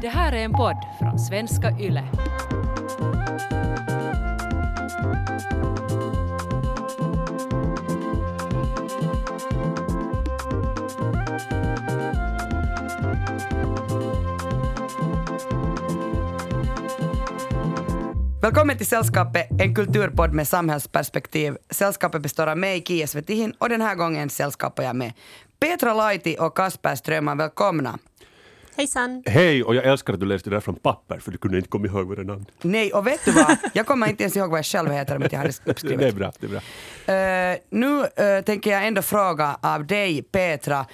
Det här är en podd från svenska YLE. Välkommen till Sällskapet, en kulturpodd med samhällsperspektiv. Sällskapet består av mig, Kia Svetihin, och den här gången sällskapar jag med Petra Laiti och Kasper Strömman. Välkomna. Hejsan! Hej, och jag älskar att du läste det där från papper för du kunde inte komma ihåg våra namn. Nej, och vet du vad? Jag kommer inte ens ihåg vad jag själv heter om jag hade uppskrivet. Det är bra, det är bra. Uh, nu uh, tänker jag ändå fråga av dig, Petra,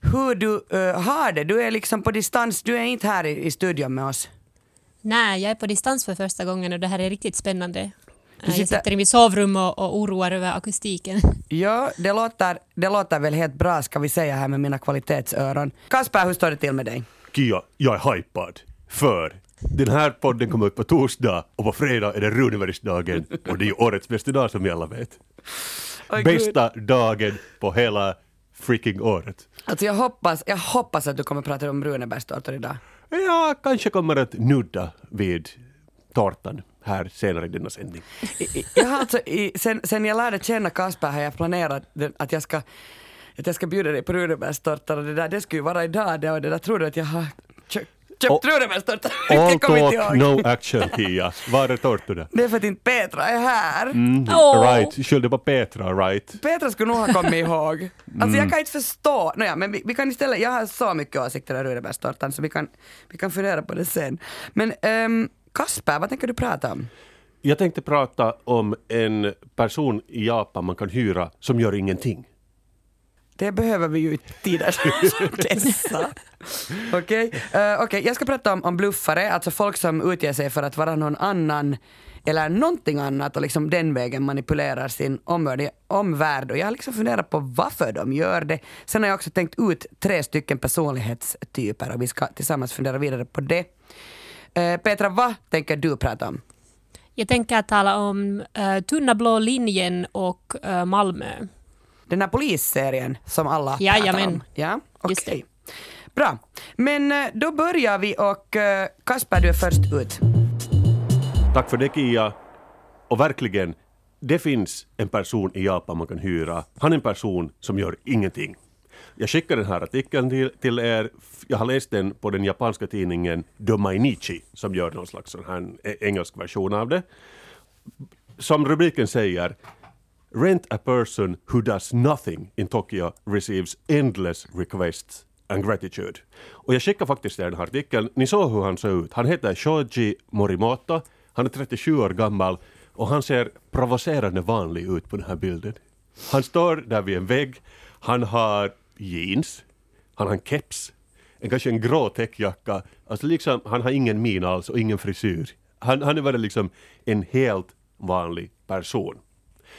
hur du uh, har det. Du är liksom på distans, du är inte här i, i studion med oss. Nej, jag är på distans för första gången och det här är riktigt spännande. Sitter- Jag sitter i mitt sovrum och, och oroar över akustiken. Ja, det låter, det låter väl helt bra ska vi säga här med mina kvalitetsöron. Kasper, hur står det till med dig? Kia, jag är hypad. För den här podden kommer ut på torsdag och på fredag är det Runebergsdagen och det är ju årets bästa dag som vi alla vet. Gud. Bästa dagen på hela freaking året. Alltså jag hoppas, jag hoppas att du kommer prata om Runebergstårtor idag. Jag kanske kommer att nudda vid tårtan här senare i denna sändning. Jag har alltså, i, sen, sen jag lärde känna Kasper har jag planerat att jag ska att jag ska bjuda dig på Runebergstårtan och det där, det skulle ju vara idag det och det där tror du att jag har köpt, köpt Runebergstårtan? All talk, ihåg. no action Kia. Var är tårtorna? Det är för att inte Petra är här. Mm, Åh. Right, skyllde på Petra, right? Petra skulle nog ha kommit ihåg. Alltså Mm. jag kan inte förstå. Nåja, men vi, vi kan istället, jag har så mycket åsikter om Runebergstårtan så vi kan, vi kan fundera på det sen. Men ehm, Kasper, vad tänker du prata om? Jag tänkte prata om en person i Japan man kan hyra som gör ingenting. Det behöver vi ju i tider som dessa. Okej, eh, okej, jag ska prata om, om bluffare, alltså folk som utger sig för att vara någon annan eller någonting annat och liksom den vägen manipulerar sin omvärld, omvärld. Och jag har liksom funderat på varför de gör det. Sen har jag också tänkt ut tre stycken personlighetstyper och vi ska tillsammans fundera vidare på det. Eh, Petra, vad tänker du prata om? Jag tänker tala om uh, Tunna blå linjen och eh, Malmö. Den här polisserien som alla pratar Jajamän. om. Ja, okej. Just det. Bra. Men eh, då börjar vi och eh, Kasper, du är först ut. Tack för det Kia. Och verkligen, det finns en person i Japan man kan hyra. Han är en person som gör ingenting. Jag skickar den här artikeln till, till er. Jag har läst den på den japanska tidningen Domainichi som gör någon slags sån här engelsk version av det. Som rubriken säger Rent a person who does nothing in Tokyo receives endless requests and gratitude. Och jag skickade faktiskt den här artikeln. Ni såg hur han såg ut. Han heter Shoji Morimoto. Han är 37 år gammal och han ser provocerande vanlig ut på den här bilden. Han står där vid en vägg. Han har jeans. Han har en keps. En, kanske en grå täckjacka. Alltså liksom, han har ingen min alls och ingen frisyr. Han, han är bara liksom en helt vanlig person.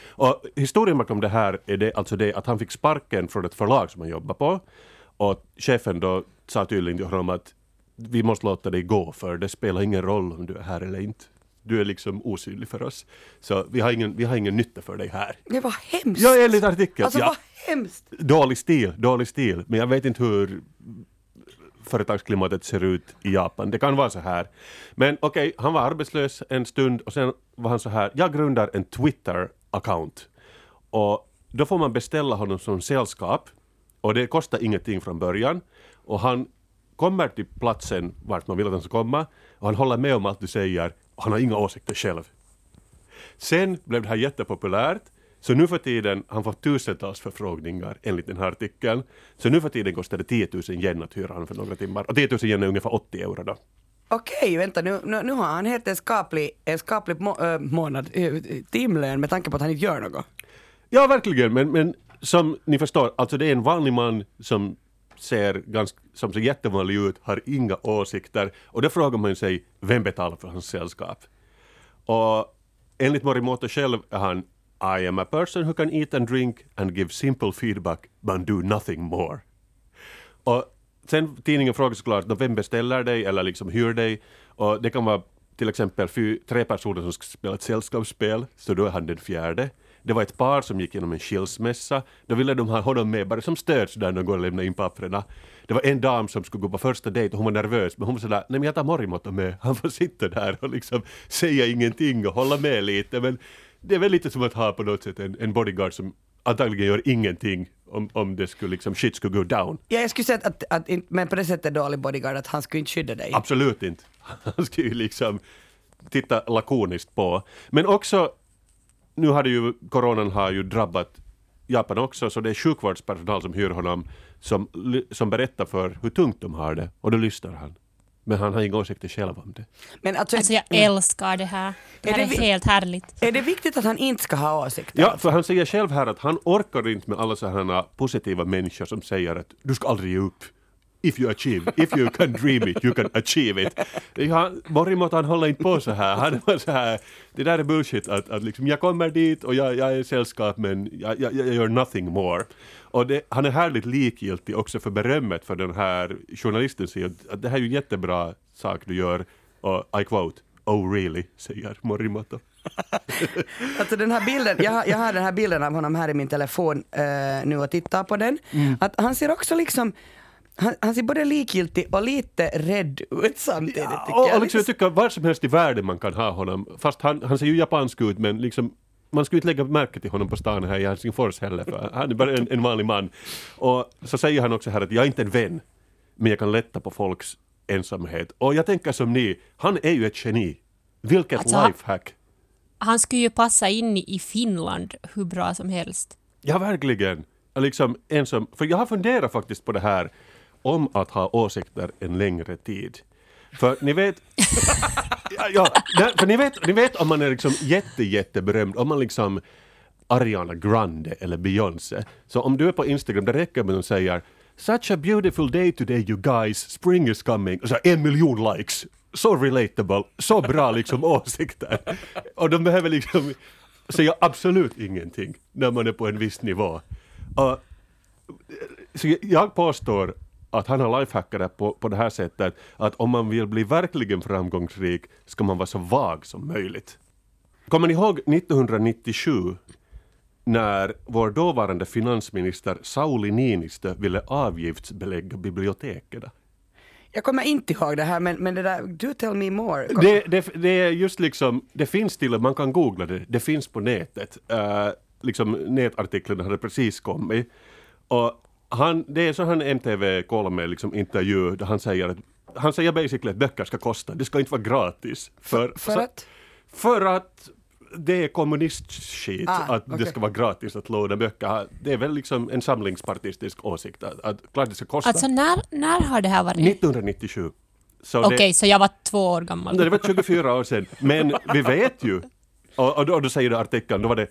Och historien bakom det här är det, alltså det att han fick sparken från ett förlag som han jobbar på. Och chefen då sa tydligen till honom att vi måste låta dig gå för det spelar ingen roll om du är här eller inte. Du är liksom osynlig för oss. Så vi har ingen, vi har ingen nytta för dig här. Det var hemskt. Ja, enligt artikeln. Alltså ja. vad hemskt. Dålig stil, dålig stil. Men jag vet inte hur företagsklimatet ser ut i Japan. Det kan vara så här. Men okej, han var arbetslös en stund och sen var han så här, jag grundar en account. Och då får man beställa honom som sällskap och det kostar ingenting från början. Och han kommer till platsen vart man vill att han ska komma och han håller med om allt du säger och han har inga åsikter själv. Sen blev det här jättepopulärt. Så nu för tiden, han får tusentals förfrågningar enligt den här artikeln. Så nu för tiden kostar det 10 000 yen att hyra honom för några timmar. Och 10 000 yen är ungefär 80 euro då. Okej, vänta nu, nu, nu har han helt en skaplig, en skaplig må, äh, månad, äh, timlön med tanke på att han inte gör något. Ja, verkligen. Men, men som ni förstår, alltså det är en vanlig man som ser, ganska, som ser jättevanlig ut, har inga åsikter. Och då frågar man sig, vem betalar för hans sällskap? Och enligt Morimoto själv är han I am a person who can eat and drink and give simple feedback but do nothing more. Och sen tidningen frågar såklart "Nå, vem beställer dig eller liksom hyr dig. Och det kan vara till exempel fy, tre personer som ska spela ett sällskapsspel, så då är han den fjärde. Det var ett par som gick igenom en skilsmässa. Då ville de ha honom med bara som stöd sådär någon går och lämnar in papperna. Det var en dam som skulle gå på första dejt och hon var nervös men hon var sådär, nej men jag tar Morimoto med. Han får sitta där och liksom säga ingenting och hålla med lite men det är väl lite som att ha på något sätt en, en bodyguard som antagligen gör ingenting om, om det skulle liksom shit skulle go down. Ja, jag skulle säga att, att, att men på det sättet dålig bodyguard att han skulle inte skydda dig. Absolut inte. Han skulle ju liksom titta lakoniskt på. Men också, nu har det ju, coronan har ju drabbat Japan också, så det är sjukvårdspersonal som hyr honom som, som berättar för hur tungt de har det, och då lyssnar han. Men han har inga åsikter själv om det. Men alltså, Alltså jag älskar det här. Det Är här det är helt härligt. är det viktigt att han inte ska ha åsikter? Ja, för han säger själv här att han orkar inte med alla sådana positiva människor som säger att du ska aldrig ge upp. If you achieve, if you can dream it, you can achieve it. Han håller inte på så här. Han var så här, det där är bullshit att, att liksom, jag kommer dit och jag, jag är sällskap men jag, jag, jag gör nothing more. Och det, han är härligt likgiltig också för berömmet för den här journalisten säger att- det här är ju jättebra sak du gör och I quote, oh really, säger Morimoto. Alltså den här bilden, jag, har- jag har den här bilden av honom här i min telefon eh, nu och tittar på den. Mm. Att han ser också liksom, han, han ser både likgiltig och lite rädd ut samtidigt tycker och, jag. och liksom, jag tycker var som helst i världen man kan ha honom, fast han, han ser ju japansk ut men liksom man skulle inte lägga märke till honom på stan här i Helsingfors heller, för han är bara en, en vanlig man. Och så säger han också här att jag är inte en vän, men jag kan lätta på folks ensamhet. Och jag tänker som ni, han är ju ett geni. Vilket Alltså, lifehack! Han skulle ju passa in i Finland hur bra som helst. Ja, verkligen. Liksom en som, för jag har funderat faktiskt på det här om att ha åsikter en längre tid. För ni vet, ja, för ni vet, ni vet om man är liksom jätte, jätteberömd, om man liksom Ariana Grande eller Beyoncé. Så om du är på Instagram, det räcker med att de säger Such a beautiful day today you guys, spring is coming. Och så en miljon likes. Så relatable, så bra liksom åsikter. Och de behöver liksom säga absolut ingenting när man är på en viss nivå. Och, så jag påstår att han har lifehackare på, på det här sättet att om man vill bli verkligen framgångsrik ska man vara så vag som möjligt. Kommer ni ihåg 1997 när vår dåvarande finansminister Sauli Niinistö ville avgiftsbelägga biblioteken? Jag kommer inte ihåg det här men, men det där, do tell me more. Det, det, det är just liksom, det finns till man kan googla det, det finns på nätet. Uh, liksom nätartiklarna hade precis kommit. Och han, det är så han MTV Kolme liksom intervju där han säger att han säger basically att böcker ska kosta, det ska inte vara gratis. För, för så- att? För att det är kommunistskit Ah, att det okej. ska vara gratis att låna böcker. Det är väl liksom en samlingspartistisk åsikt att, att klart det ska kosta. Alltså när, när har det här varit? 1997. Så Okej, det, så jag var två år gammal. det var 24 år sedan. Men vi vet ju, och, och, då, och då säger du artikeln, då var det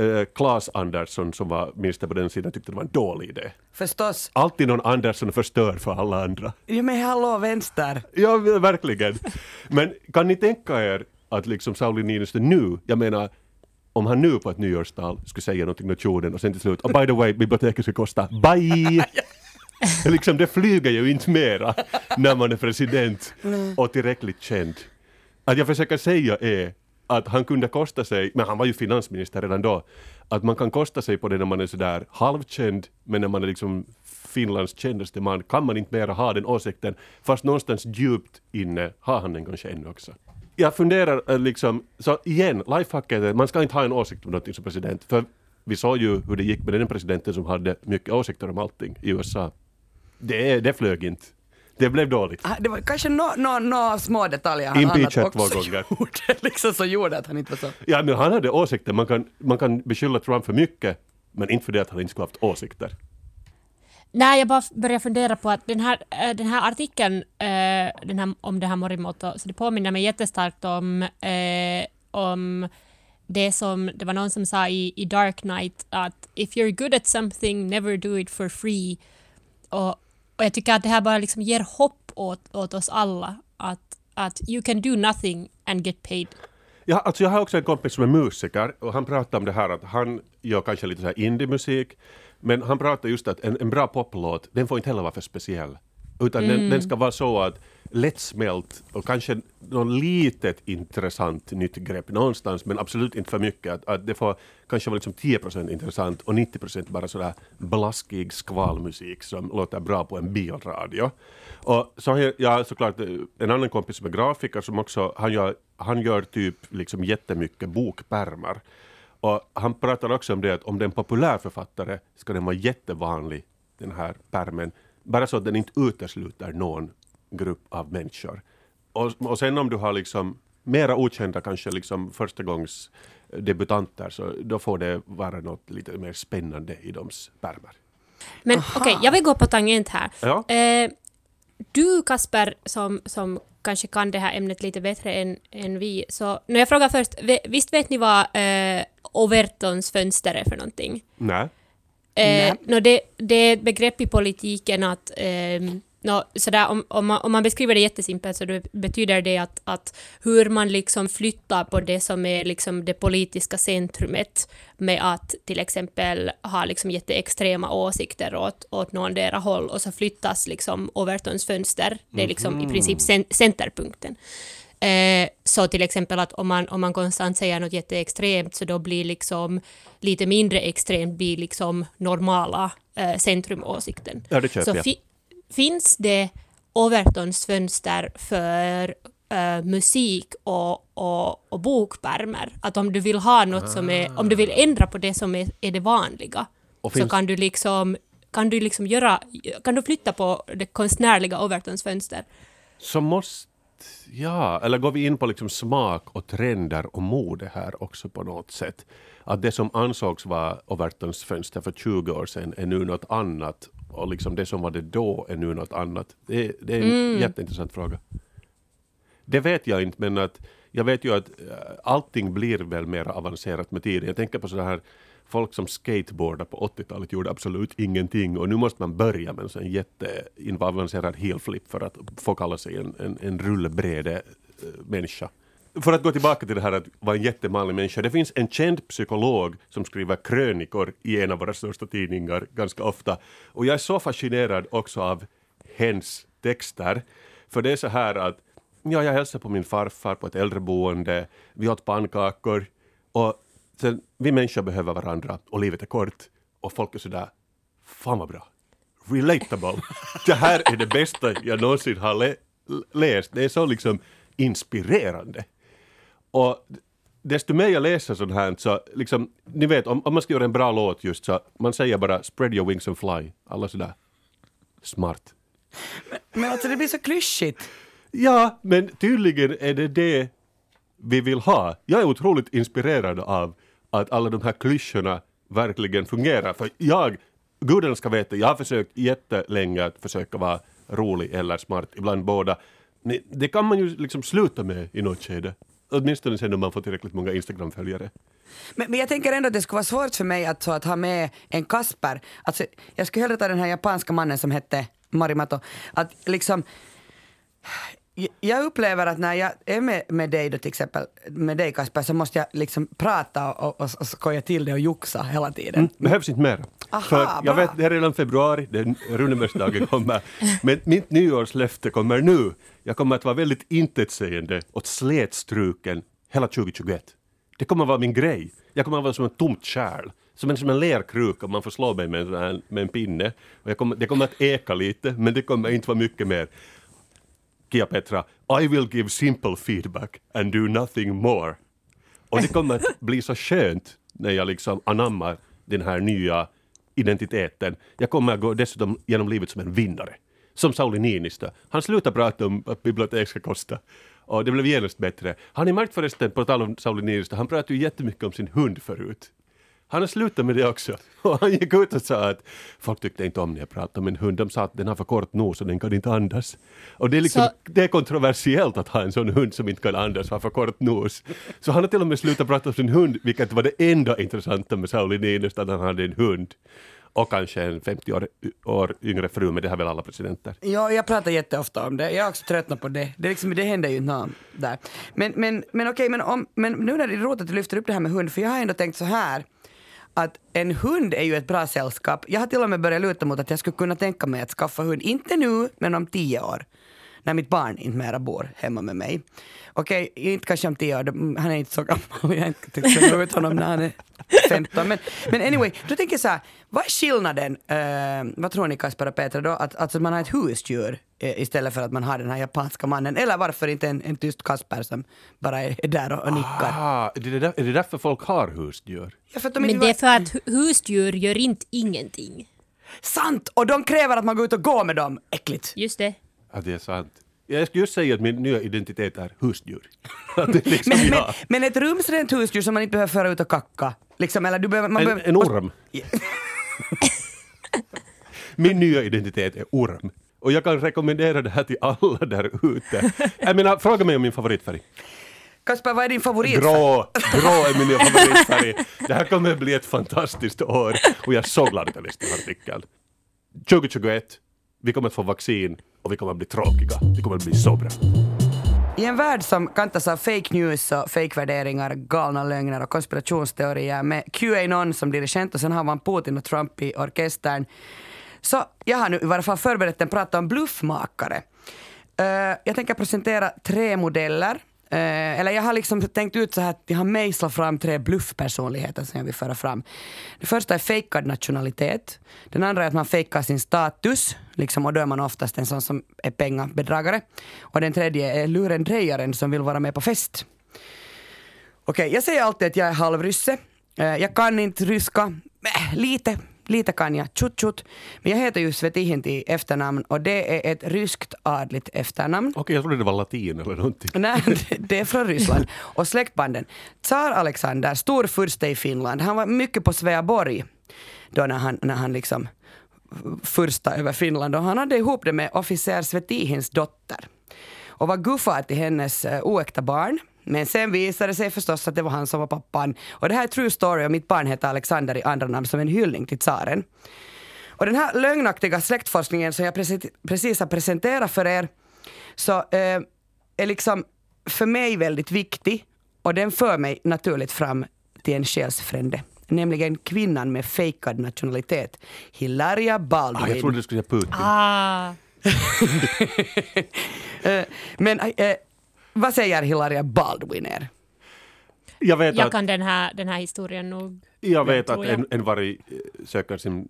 eh, Claes Andersson som var minister på den sidan tyckte det var en dålig idé. Förstås. Alltid någon Andersson förstör för alla andra. Ja men hallå vänster. Ja, verkligen. Men kan ni tänka er att liksom Sauli Niinistö nu, jag menar om han nu på ett nyårstal skulle säga någonting med nationen och sen till slut, oh, by the way, biblioteket ska kosta, bye! liksom det flyger ju inte mera när man är president och tillräckligt känd. Att jag försöker säga är att han kunde kosta sig, men han var ju finansminister redan då, att man kan kosta sig på det när man är sådär halvkänd, men när man är liksom Finlands kändaste man kan man inte mera ha den åsikten, fast någonstans djupt inne har han den kanske ännu också. Jag funderar eh, liksom, så igen, lifehacket är man ska inte ha en åsikt om någonting som president, för vi såg ju hur det gick med den presidenten som hade mycket åsikter om allting i USA. Det, det flög inte. Det blev dåligt. Ah, Det var kanske några no, no, små detaljer han Impeachat annat två också gånger. gjorde, liksom så gjorde att han inte var så. Ja, men han hade åsikter. Man kan, man kan beskylla Trump för mycket, men inte för det att han inte skulle haft åsikter. Nej, jag bara börjar fundera på att den här, eh, den här artikeln eh, den här, om det här Morimoto, så det påminner mig jättestarkt om, eh, om det som, det var någon som sa i, i Dark Knight att if you're good at something, never do it for free. Och, och jag tycker att det här bara liksom ger hopp åt, åt oss alla. Att, att you can do nothing and get paid. Ja, alltså jag har också en kompis som är musiker och han pratar om det här att han gör kanske lite så här indie-musik men han pratar just att en, en bra poplåt den får inte heller vara för speciell. Utan den, den ska vara så att lättsmält och kanske något litet intressant nytt grepp någonstans, men absolut inte för mycket. Att, att det får kanske vara liksom 10 procent intressant och 90 procent bara sådär blaskig skvalmusik som låter bra på en bilradio. Och så har jag, jag såklart eh, en annan kompis som är grafiker som också, han gör, han gör typ liksom jättemycket bokpärmar. Och han pratar också om det att om det är en populär författare ska den vara jättevanlig, den här pärmen, bara så att den inte utesluter någon grupp av människor. Och, och sen om du har liksom mera okända kanske liksom förstagångs debutanter så då får det vara något lite mer spännande i deras pärmar. Men okej, okay, jag vill gå på tangent här. Ja. Eh, du Kasper, som, som kanske kan det här ämnet lite bättre än, än vi, så när jag frågar först, visst vet ni vad eh, Overtons fönster är för någonting? Nej. Eh, no, det, det är ett begrepp i politiken att eh, No, sådär, om, om, man, om man beskriver det jättesimpelt så det betyder det att, att hur man liksom flyttar på det som är liksom det politiska centrumet med att till exempel ha liksom jätteextrema åsikter åt, åt någondera håll och så flyttas liksom Overtons fönster, det är liksom mm. i princip mhm. centerpunkten. Eh, så till exempel att om man, om man konstant säger något jätteextremt så då blir liksom lite mindre extremt blir liksom normala eh, centrumåsikten. Ja, det köper så jag finns det Overtons fönster för uh, musik och, och, och bokpärmer. Att om du vill ha något ah. som är, om du vill ändra på det som är, är det vanliga, och så finns... kan du liksom kan du liksom göra, kan du flytta på det konstnärliga Overtons fönster? Så måste, ja, eller går vi in på liksom smak och trender och mode här också på något sätt? Att det som ansågs vara Overtons fönster för 20 år sedan är nu något annat och liksom det som var det då är nu något annat? Det, det är en mm. jätteintressant fråga. Det vet jag inte, men att jag vet ju att äh, allting blir väl mer avancerat med tiden. Jag tänker på sådana här folk som skateboardar på 80-talet gjorde absolut ingenting och nu måste man börja med en sån jätteavancerad helflip för att få kalla sig en, en, en rullbräde äh, människa för att gå tillbaka till det här att vara en jättemanlig människa. Det finns en känd psykolog som skriver krönikor i en av våra största tidningar ganska ofta. Och jag är så fascinerad också av hens texter. För det är så här att ja, jag hälsade på min farfar på ett äldreboende, vi åt pannkakor och sen, vi människor behöver varandra och livet är kort och folk är sådär, fan vad bra, relatable. det här är det bästa jag någonsin har läst. Det är så liksom inspirerande. Och desto mer jag läser sånt här så liksom, ni vet om, om man ska göra en bra låt just så man säger bara spread your wings and fly. Alla sådär smart. Men, men alltså det blir så klyschigt. Ja, men tydligen är det det vi vill ha. Jag är otroligt inspirerad av att alla de här klyschorna verkligen fungerar. För jag, gudarna ska veta, jag har försökt jättelänge att försöka vara rolig eller smart, ibland båda. Det kan man ju liksom sluta med i något skede. Åtminstone sen om man får tillräckligt många Instagram-följare. Men, men, jag tänker ändå att det skulle vara svårt för mig att, så att ha med en Kasper. Alltså, jag skulle hellre ta den här japanska mannen som hette Marimato. Att liksom, jag upplever att när jag är med, med dig då till exempel, med dig Kasper, så måste jag liksom prata och, och, och skoja till det och joxa hela tiden. Mm, behövs inte mer. Aha, För jag bra. vet, det är redan februari, den kommer. Men mitt nyårslöfte kommer nu. Jag kommer att vara väldigt intetsägande och slätstruken hela 2021. Det kommer att vara min grej. Jag kommer att vara som ett tomt kärl. Som en, som en lerkruka, man får slå mig med en, med en pinne. Och kommer, det kommer att eka lite, men det kommer inte vara mycket mer. Kia Petra, I will give simple feedback and do nothing more. Och det kommer att bli så skönt när jag liksom anammar den här nya identiteten. Jag kommer att gå dessutom genom livet som en vinnare. Som Sauli Niinistö. Han slutade prata om att bibliotek ska kosta. Och det blev genast bättre. Har ni märkt förresten, på tal om Sauli Niinistö, han pratade ju jättemycket om sin hund förut. Han har slutat med det också. Och han gick ut och sa att folk tyckte inte om när jag pratade om en hund. De sa att den har för kort nos och den kan inte andas. Och det är, liksom, så... det är kontroversiellt att ha en sån hund som inte kan andas och har för kort nos. Så han har till och med slutat prata om sin hund, vilket var det enda intressanta med Sauli Niinistö, att han hade en hund och kanske en 50 år, år yngre fru, men det har väl alla presidenter. Ja, jag pratar jätteofta om det. Jag har också tröttnat på det. Det, liksom, det händer ju inte där. Men, men, men okej, men, om, men nu när det är roligt att du lyfter upp det här med hund, för jag har ändå tänkt så här att en hund är ju ett bra sällskap. Jag har till och med börjat luta mot att jag skulle kunna tänka mig att skaffa hund, inte nu, men om tio år. när mitt barn inte mera bor hemma med mig. Okej, inte kanske om tio år, han är inte så gammal, jag har inte tyckt slänga ut honom när han är 15. Men, men anyway, då tänker jag så här, vad är skillnaden, uh, vad tror ni Kasper och Petra då, att alltså man har ett husdjur istället för att man har den här japanska mannen, eller varför inte en, en tyst Kasper som bara är där och, och nickar? Ah, är, det där, är det därför folk har husdjur? Ja, för att de Men inte det är för att hu- husdjur gör inte ingenting. Sant! Och de kräver att man går ut och går med dem. Äckligt. Just det. Ja, det är sant. Jag skulle just säga att min nya identitet är husdjur. Att det är liksom Men, men, men ett rumsrent husdjur som man inte behöver föra ut och kacka. Liksom, eller du behöver, man En, behöver, en orm. Min nya identitet är orm. Och jag kan rekommendera det här till alla där ute. Jag menar, fråga mig om min favoritfärg. Kasper, vad är din favorit? Grå! Grå är min favoritfärg. Det här kommer bli ett fantastiskt år och jag är så glad att jag läste den här artikeln. 2021, vi kommer att få vaccin och vi kommer att bli tråkiga. Det kommer att bli så bra. I en värld som kantas av fake news och fake-värderingar, galna lögner och konspirationsteorier med Qanon som dirigent och sen har man Putin och Trump i orkestern. Så jag har nu i varje fall förberett en prat om bluffmakare. Uh, jag tänker presentera tre modeller. Uh, eller jag har liksom tänkt ut så här att jag har mejslat fram tre bluffpersonligheter som jag vill föra fram. Det första är fejkad nationalitet. Den andra är att man fejkar sin status, liksom, och då är man oftast en sån som är pengabedragare. Och den tredje är lurendrejaren som vill vara med på fest. Okej, jag säger alltid att jag är halvrysse. Uh, Jag kan inte ryska. Äh, lite, lite kan jag. Tjut tjut. Men jag heter ju Svetihin till efternamn och det är ett ryskt adligt efternamn. Okej, jag trodde det var latin eller någonting. Nej, det- är från Ryssland. Och släktbanden. Tsar Alexander, stor furste i Finland, han var mycket på Sveaborg då när han, när han liksom fursta över Finland och han hade ihop det med officer Svetihins dotter och var gudfar till hennes uh, oäkta barn. Men sen visade det sig förstås att det var han som var pappan. Och det här är true story och mitt barn heter Alexander i andra namn som en hyllning till tsaren. Och den här lögnaktiga släktforskningen som jag precis, har presenterat för er så eh, är liksom för mig väldigt viktig och den för mig naturligt fram till en själsfrände. Nämligen kvinnan med fejkad nationalitet, Hilaria Baldwin. Ah, jag trodde du skulle säga Putin. Ah. Eh, men eh, vad säger Hilaria Baldwin er? Jag vet Jag att, kan den här, den här historien nog. jag vet att jag. en, en varg söker sin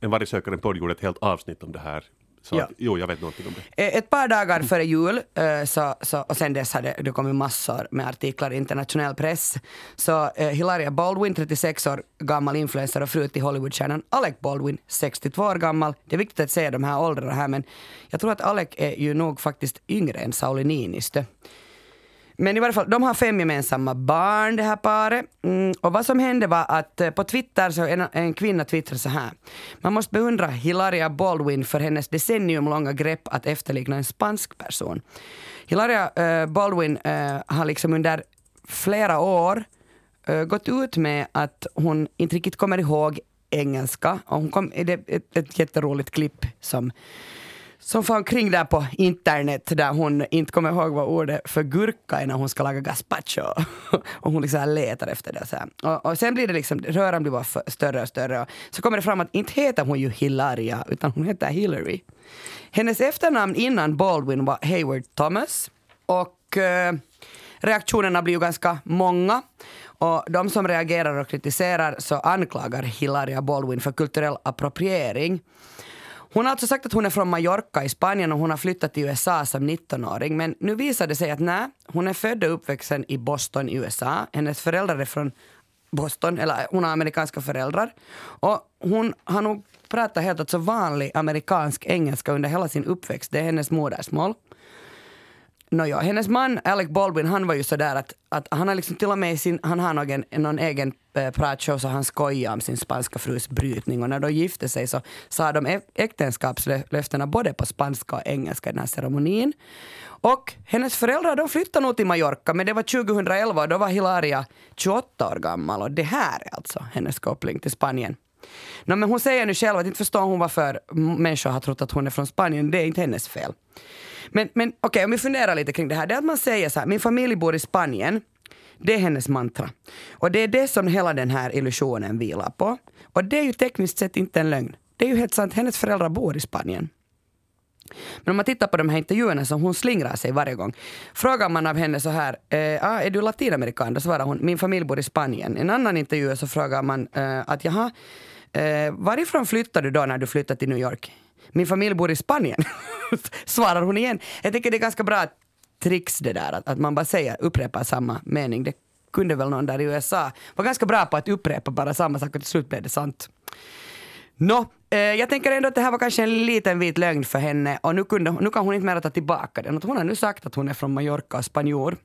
en vargsökare podd gjorde ett helt avsnitt om det här. Så Ja. att, jo, jag vet någonting om det. Eh, Ett par dagar före jul, eh, så, så, och sen dess hade det kommit massor med artiklar i internationell press. Så eh, Hilaria Baldwin, 36 år gammal influencer och fru till Hollywoodstjärnan Alec Baldwin, 62 år gammal. Det är viktigt att säga de här åldrarna här, men jag tror att Alec är ju nog faktiskt yngre än Sauli Niinistö. Men i varje fall, de har fem gemensamma barn det här paret. Mm, och vad som hände var att eh, på Twitter så en, en kvinna twittrade så här. Man måste beundra Hilaria Baldwin för hennes decenniumlånga grepp att efterlikna en spansk person. Hilaria eh, Baldwin eh, har liksom under flera år eh, gått ut med att hon inte riktigt kommer ihåg engelska. Och hon kom, det är ett, ett jätteroligt klipp som som far omkring där på internet där hon inte kommer ihåg vad ordet för gurka är när hon ska laga gazpacho. och hon liksom letar efter det. Så här. Och, och sen blir det liksom, röran blir bara för, större och större. Och så kommer det fram att inte heter hon ju Hilaria utan hon heter Hillary. Hennes efternamn innan Baldwin var Hayward Thomas. Och eh, reaktionerna blir ju ganska många. Och de som reagerar och kritiserar så anklagar Hilaria Baldwin för kulturell appropriering. Hon har alltså sagt att hon är från Mallorca i Spanien och hon har flyttat till USA som 19-åring. Men nu visar det sig att nej, hon är född och uppvuxen i Boston i USA. Hennes föräldrar är från Boston, eller hon har amerikanska föräldrar. Och hon har nog pratat helt alltså vanlig amerikansk engelska under hela sin uppväxt. Det är hennes modersmål. Nåja, hennes man Alec Baldwin han var ju sådär att, att han har liksom till och med sin, han har någon, någon egen eh, pratshow så han skojar om sin spanska frus brytning och när de gifte sig så sa de äktenskapslöftena både på spanska och engelska i den här ceremonin. Och hennes föräldrar de flyttade nog till Mallorca men det var 2011 och då var Hilaria 28 år gammal och det här är alltså hennes koppling till Spanien. No, men hon säger nu själv att inte förstår hon varför människor har trott att hon är från Spanien. Det är inte hennes fel. Men, men okej, om vi funderar lite kring det här. Det är att man säger så här, min familj bor i Spanien. Det är hennes mantra. Och det är det som hela den här illusionen vilar på. Och det är ju tekniskt sett inte en lögn. Det är ju helt sant, hennes föräldrar bor i Spanien. Men om man tittar på de här intervjuerna som hon slingrar sig varje gång. Frågar man av henne så här, eh, ah, är du latinamerikan? Då svarar hon, min familj bor i Spanien. En annan intervju så frågar man eh, att jaha, eh, varifrån flyttar du då när du flyttar till New York? Min familj bor i Spanien, svarar hon igen. Jag tycker det är ganska bra tricks det där, att, att man bara säger, upprepar samma mening. Det kunde väl någon där i USA Var ganska bra på att upprepa bara samma sak och till slut blev det sant. Nå, eh, jag tänker ändå att det här var kanske en liten vit lögn för henne och nu, kunde, nu kan hon inte mer ta tillbaka den. Hon har nu sagt att hon är från Mallorca och spanjor.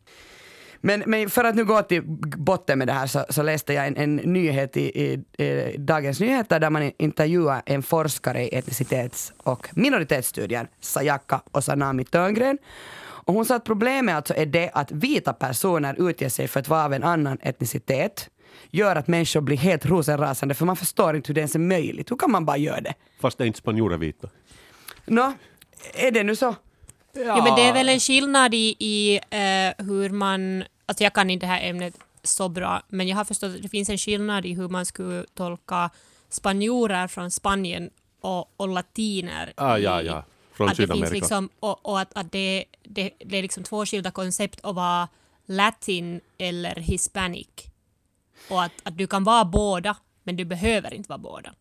Men, men för att nu gå till botten med det här så, så läste jag en, en nyhet i, i, i, Dagens Nyheter där man intervjuar en forskare i etnicitets och minoritetsstudier, Sayaka Osanami Törngren. Och hon sa att problemet alltså är det att vita personer utger sig för att vara av en annan etnicitet gör att människor blir helt rosenrasande för man förstår inte hur det ens är möjligt. Hur kan man bara göra det? Fast är inte spanjorer vita? Nå, är det nu så? Ja. Jo, men det är väl en skillnad i, i uh, hur man... Alltså jag kan inte det här ämnet så bra, men jag har förstått att det finns en skillnad i hur man skulle tolka spanjorer från Spanien och, och latiner. Ah, ja, ja. Från att Sydamerika. Det finns liksom, och, och att, att det, det, det är liksom två skilda koncept att vara latin eller hispanic. Och att, att du kan vara båda, men du behöver inte vara båda.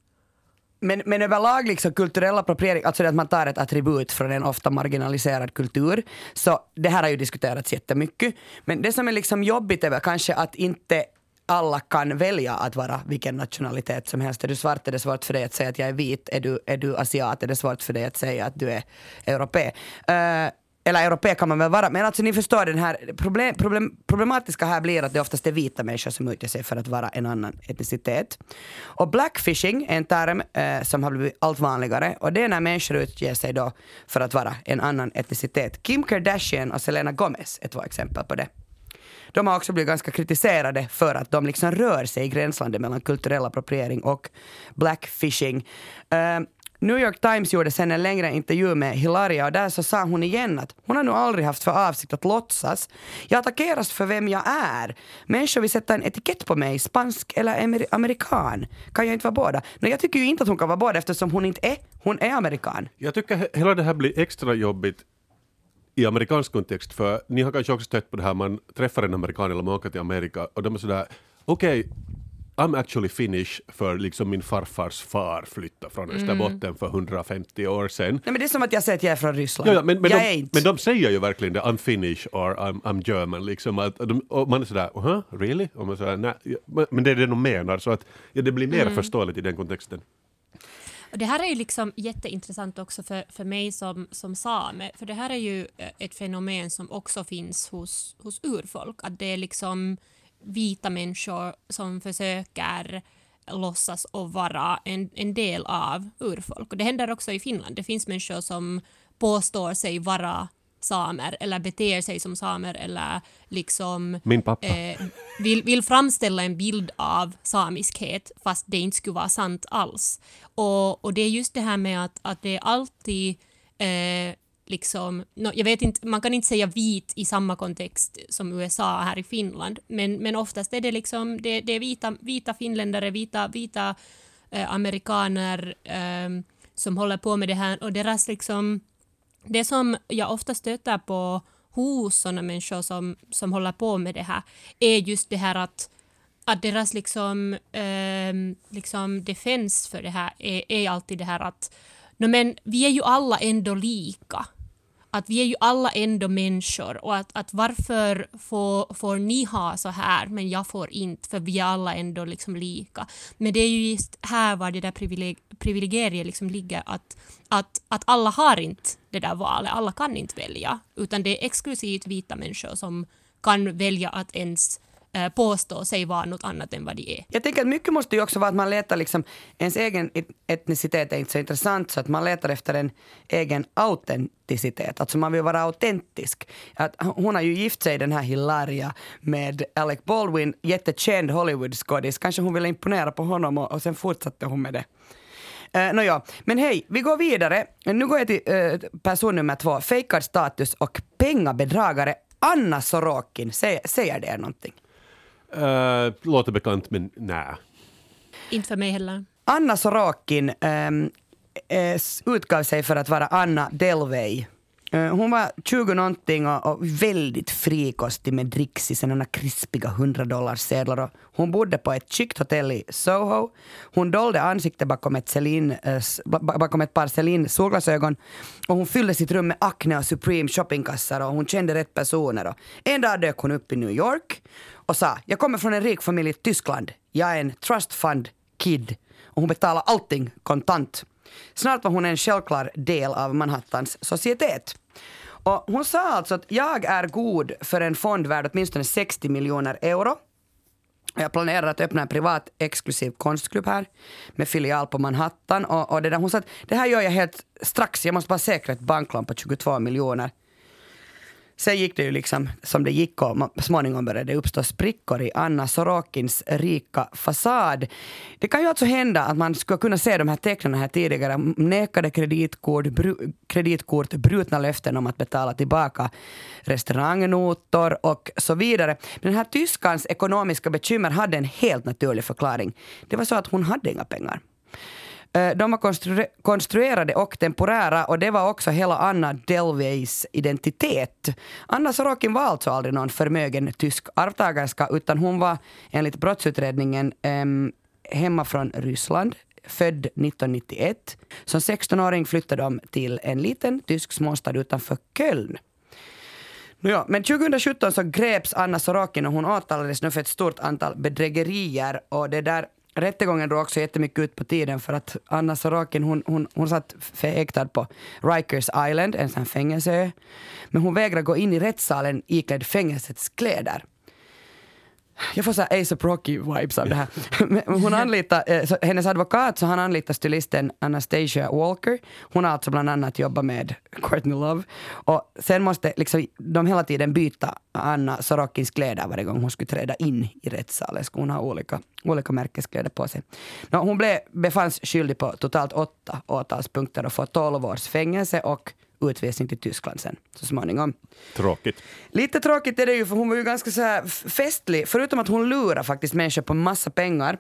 Men, men överlag liksom kulturell appropriering, alltså det att man tar ett attribut från en ofta marginaliserad kultur, så det här har ju diskuterats jättemycket. Men det som är liksom jobbigt är väl kanske att inte alla kan välja att vara vilken nationalitet som helst. Är du svart är det svårt för dig att säga att jag är vit. Är du, är du asiat är det svårt för dig att säga att du är europé. Uh, eh, eller europé kan man väl vara, men alltså ni förstår den här problem, problem, problematiska här blir att det oftast är vita människor som utger sig för att vara en annan etnicitet. Och blackfishing är en term eh, som har blivit allt vanligare och det är när människor utger sig då för att vara en annan etnicitet. Kim Kardashian och Selena Gomez är två exempel på det. De har också blivit ganska kritiserade för att de liksom rör sig i gränslandet mellan kulturell appropriering och blackfishing. Uh, New York Times gjorde sen en längre intervju med Hilaria och där så sa hon igen att hon har nog aldrig haft för avsikt att låtsas. Jag attackeras för vem jag är. Människor vill sätta en etikett på mig, spansk eller amer amerikan. Kan jag inte vara båda? Nej jag tycker ju inte att hon kan vara båda eftersom hon inte är. Hon är amerikan. Jag tycker hela det här blir extra jobbigt i amerikansk kontext, för ni har kanske också stött på det här, man träffar en amerikan eller man åker till Amerika och de är sådär, okej, okay, I'm actually Finnish för liksom min farfars far flyttade från Österbotten mm. för 150 år sedan. Nej, men det är som att jag säger att jag är från Ryssland. Ja, ja, men, men, jag de, är inte. men de säger ju verkligen det, I'm Finnish or I'm, I'm German. Liksom, att, de, och man är sådär, huh, really? Och man sådär, nej, men det är det de menar, så att ja, det blir mer mm. förståeligt i den kontexten. Och det här är ju liksom jätteintressant också för, för mig som, som same, för det här är ju eh, ett fenomen som också finns hos, hos urfolk, att det är liksom vita människor som försöker låtsas och vara en, en del av urfolk. Och det händer också i Finland. Det finns människor som påstår sig vara samer eller beter sig som samer eller liksom Min pappa. Eh, vill, vill framställa en bild av samiskhet fast det inte skulle vara sant alls. Och, och det är just det här med att, att det är alltid eh, liksom, no, jag vet inte, man kan inte säga vit i samma kontext som USA här i Finland, men, men oftast är det liksom, det, det är vita, vita finländare, vita, vita eh, amerikaner eh, som håller på med det här och deras liksom, det som jag ofta stöter på hos sådana människor som, som håller på med det här är just det här att att deras liksom, eh, liksom defens för det här är, är alltid det här att no, men vi är ju alla ändå lika att vi är ju alla ändå människor och att, att varför får, får ni ha så här men jag får inte för vi är alla ändå liksom lika. Men det är ju just här var det där privileg privilegiet liksom ligger att, att, att alla har inte det där valet, alla kan inte välja utan det är exklusivt vita människor som kan välja att ens Eh, påstå sig vara något annat än vad de är. Jag tänker att mycket måste ju också vara att man letar liksom, ens egen etnicitet är inte så intressant så att man letar efter en egen autenticitet, alltså man vill vara autentisk. Att hon har ju gift sig den här Hilaria med Alec Baldwin, jättekänd Hollywoodskådis. kanske hon ville imponera på honom och, och sen fortsatte hon med det. Eh, uh, no, ja. Men hej, vi går vidare. Nu går jag till uh, person nummer två, fejkad status och pengabedragare. Anna Sorokin, säger, säger det någonting? Uh, låter bekant, men nej. Inte för mig heller. Anna Sorokin, um, eh, utgav sig för att vara Anna Delvey. Eh, Hon var 20 någonting och, och väldigt frikostig med dricks i sina krispiga 100 dollars sedlar. Och Hon bodde på ett chict hotell i Soho. Hon dolde ansiktet bakom ett, Celine, eh, bakom ett par Celine solglasögon. Och hon fyllde sitt rum med Acne och Supreme shoppingkassar och hon kände rätt personer. Och en dag dök hon upp i New York och sa jag kommer från en rik familj i Tyskland. Jag är en trust fund kid. Och hon betalar allting kontant. Snart var hon en självklar del av Manhattans societet. Och hon sa alltså att jag är god för en fond värd åtminstone 60 miljoner euro. Jag planerar att öppna en privat exklusiv konstklubb här med filial på Manhattan. Och, och det där, hon sa att det här gör jag helt strax, jag måste bara säkra ett banklån på 22 miljoner. Sen gick det ju liksom som det gick och småningom började det uppstå sprickor i Anna Sorokins rika fasad. Det kan ju alltså hända att man skulle kunna se de här tecknen här tidigare. Nekade kreditkort, bru, kreditkort brutna löften om att betala tillbaka restaurangnotor och så vidare. Men Den här tyskans ekonomiska bekymmer hade en helt naturlig förklaring. Det var så att hon hade inga pengar. Eh, de var konstru- konstruerade och temporära och det var också hela Anna Delveys identitet. Anna Sorokin var alltså aldrig någon förmögen tysk arvtagerska utan hon var enligt brottsutredningen hemma från Ryssland, född 1991. Som 16-åring flyttade de till en liten tysk småstad utanför Köln. Ja, men 2017 så greps Anna Sorokin och hon åtalades nu för ett stort antal bedrägerier och det där Rättegången drog också jättemycket ut på tiden för att Anna Sorokin hon, hon, hon satt häktad på Rikers Island, en sån fängelseö. Men hon vägrade gå in i rättssalen iklädd fängelsets kläder. Jag får så här ASAP Rocky-vibes av det här. Hon anlitar, eh, så hennes advokat, så han anlitar stylisten Anastasia Walker. Hon har alltså bland annat jobbat med Courtney Love. Och sen måste liksom, de hela tiden byta Anna Sorokins kläder varje gång hon skulle träda in i rättssalen. Skulle hon ha olika, olika märkeskläder på sig. Nå, hon blev, befanns skyldig på totalt åtta åtalspunkter och får 12 års fängelse och utvisning till Tyskland sen så småningom. Tråkigt. Lite tråkigt är det ju för hon var ju ganska så här festlig, förutom att hon lurar faktiskt människor på massa pengar.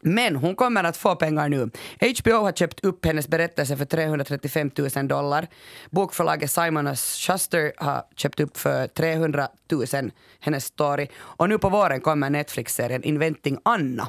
Men hon kommer att få pengar nu. HBO har köpt upp hennes berättelse för 335 000 dollar. Bokförlaget Simon Schuster har köpt upp för 300 000 hennes story. Och nu på våren kommer Netflix-serien Inventing Anna.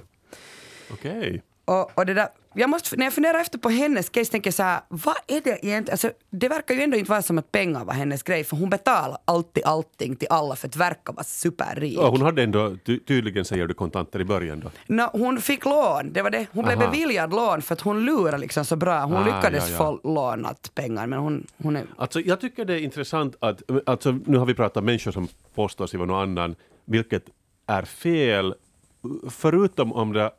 Okej. Och, och det där, jag måste, när jag funderar efter på hennes case tänker jag så här, vad är det egentligen? Alltså, det verkar ju ändå inte vara som att pengar var hennes grej, för hon betalar alltid allting till alla för att verka vara superrik. Ja, hon hade ändå ty- tydligen säger du kontanter i början då. Nå, hon fick lån, det var det. Hon blev Aha. beviljad lån för att hon lurade liksom så bra. Hon Ah, lyckades ja, ja. få lånat pengar, men hon, hon är... Alltså, jag tycker det är intressant att, alltså, nu har vi pratat om människor som påstår sig vara någon annan, vilket är fel, förutom om det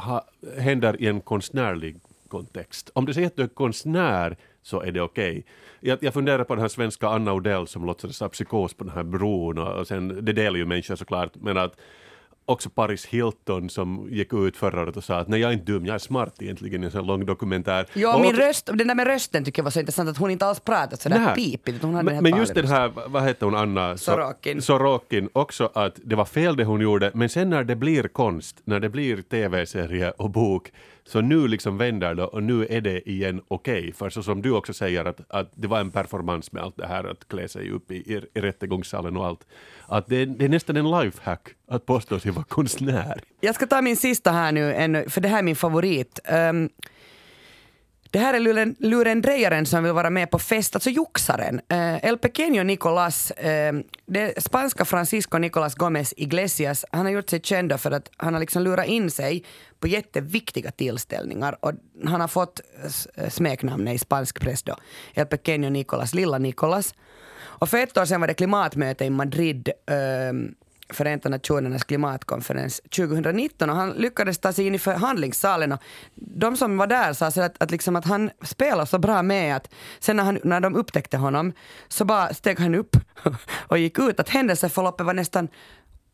ha, händer i en konstnärlig kontext. Om du säger att du är konstnär så är det okej. Jag, jag funderar på den här svenska Anna Odell som låtsades ha psykos på den här bron och, och sen, det delar ju människor såklart, men att också Paris Hilton som gick ut förra året och sa att nej jag är inte dum, jag är smart egentligen i en sån lång dokumentär. Ja, Och min röst, den där med rösten tycker jag var så intressant att hon inte alls pratade sådär Nej. pipigt. Hon hade men, en men just den här, vad hette hon, Anna? So- Sorokin. Sorokin, också att det var fel det hon gjorde, men sen när det blir konst, när det blir tv-serie och bok, så nu liksom vänder det och nu är det igen okej. För så som du också säger att, att det var en performance med allt det här att klä sig upp i, i, i rättegångssalen och allt. Att det, det är nästan en lifehack att påstå sig vara konstnär. Jag ska ta min sista här nu, en, för det här är min favorit. Um, det här är luren, lurendrejaren som vill vara med på fest, alltså joxaren. Uh, El Pequeño Nicolas, uh, det spanska Francisco Nicolas Gomez Iglesias, han har gjort sig känd för att han har liksom lurat in sig på jätteviktiga tillställningar och han har fått eh, smeknamnet i spansk press då, El Pequeño Nicolas, Lilla Nicolas. Och för ett år sedan var det klimatmöte i Madrid uh, Förenta Nationernas klimatkonferens 2019 och han lyckades ta sig in i förhandlingssalen och de som var där sa så att, att, liksom att han spelade så bra med att sen när, han, när de upptäckte honom så bara steg han upp och gick ut. Att händelseförloppet var nästan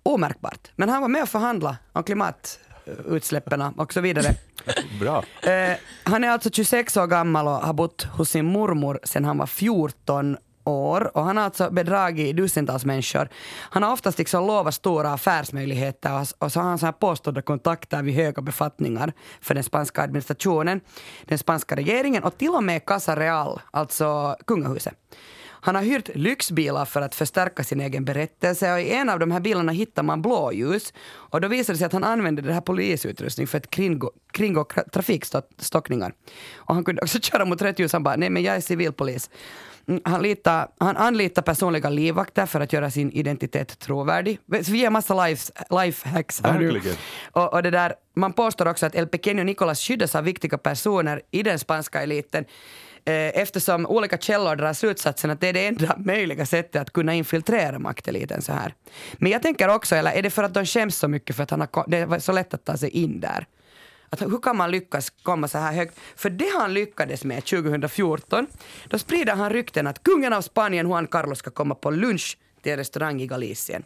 omärkbart. Men han var med och förhandla om klimatutsläppen och så vidare. Bra. Eh, han är alltså 26 år gammal och har bott hos sin mormor sedan han var 14 år och han har alltså bedragit dussintals människor. Han har oftast liksom lovat stora affärsmöjligheter och, och så har han så här påstådda kontakter vid höga befattningar för den spanska administrationen, den spanska regeringen och till och med Casa Real, alltså kungahuset. Han har hyrt lyxbilar för att förstärka sin egen berättelse och i en av de här bilarna hittar man blåljus. Och då visar det sig att han använde det här polisutrustning för att kringgå, kringgå trafikstockningar. Och han kunde också köra mot rätt ljus. Han bara, nej men jag är civilpolis. Mm, Han, litar, han anlitar personliga livvakter för att göra sin identitet trovärdig. Så vi ger massa life, life hacks här nu. Och, och det där, man påstår också att El Pequeño Nicolas skyddas av viktiga personer i den spanska eliten eh, eftersom olika källor drar slutsatsen att det är det enda möjliga sättet att kunna infiltrera makteliten så här. Men jag tänker också, eller är det för att de skäms så mycket för att han har, det var så lätt att ta sig in där? Att hur kan man lyckas komma så här högt? För det han lyckades med 2014, då sprider han rykten att kungen av Spanien Juan Carlos ska komma på lunch till en restaurang i Galicien.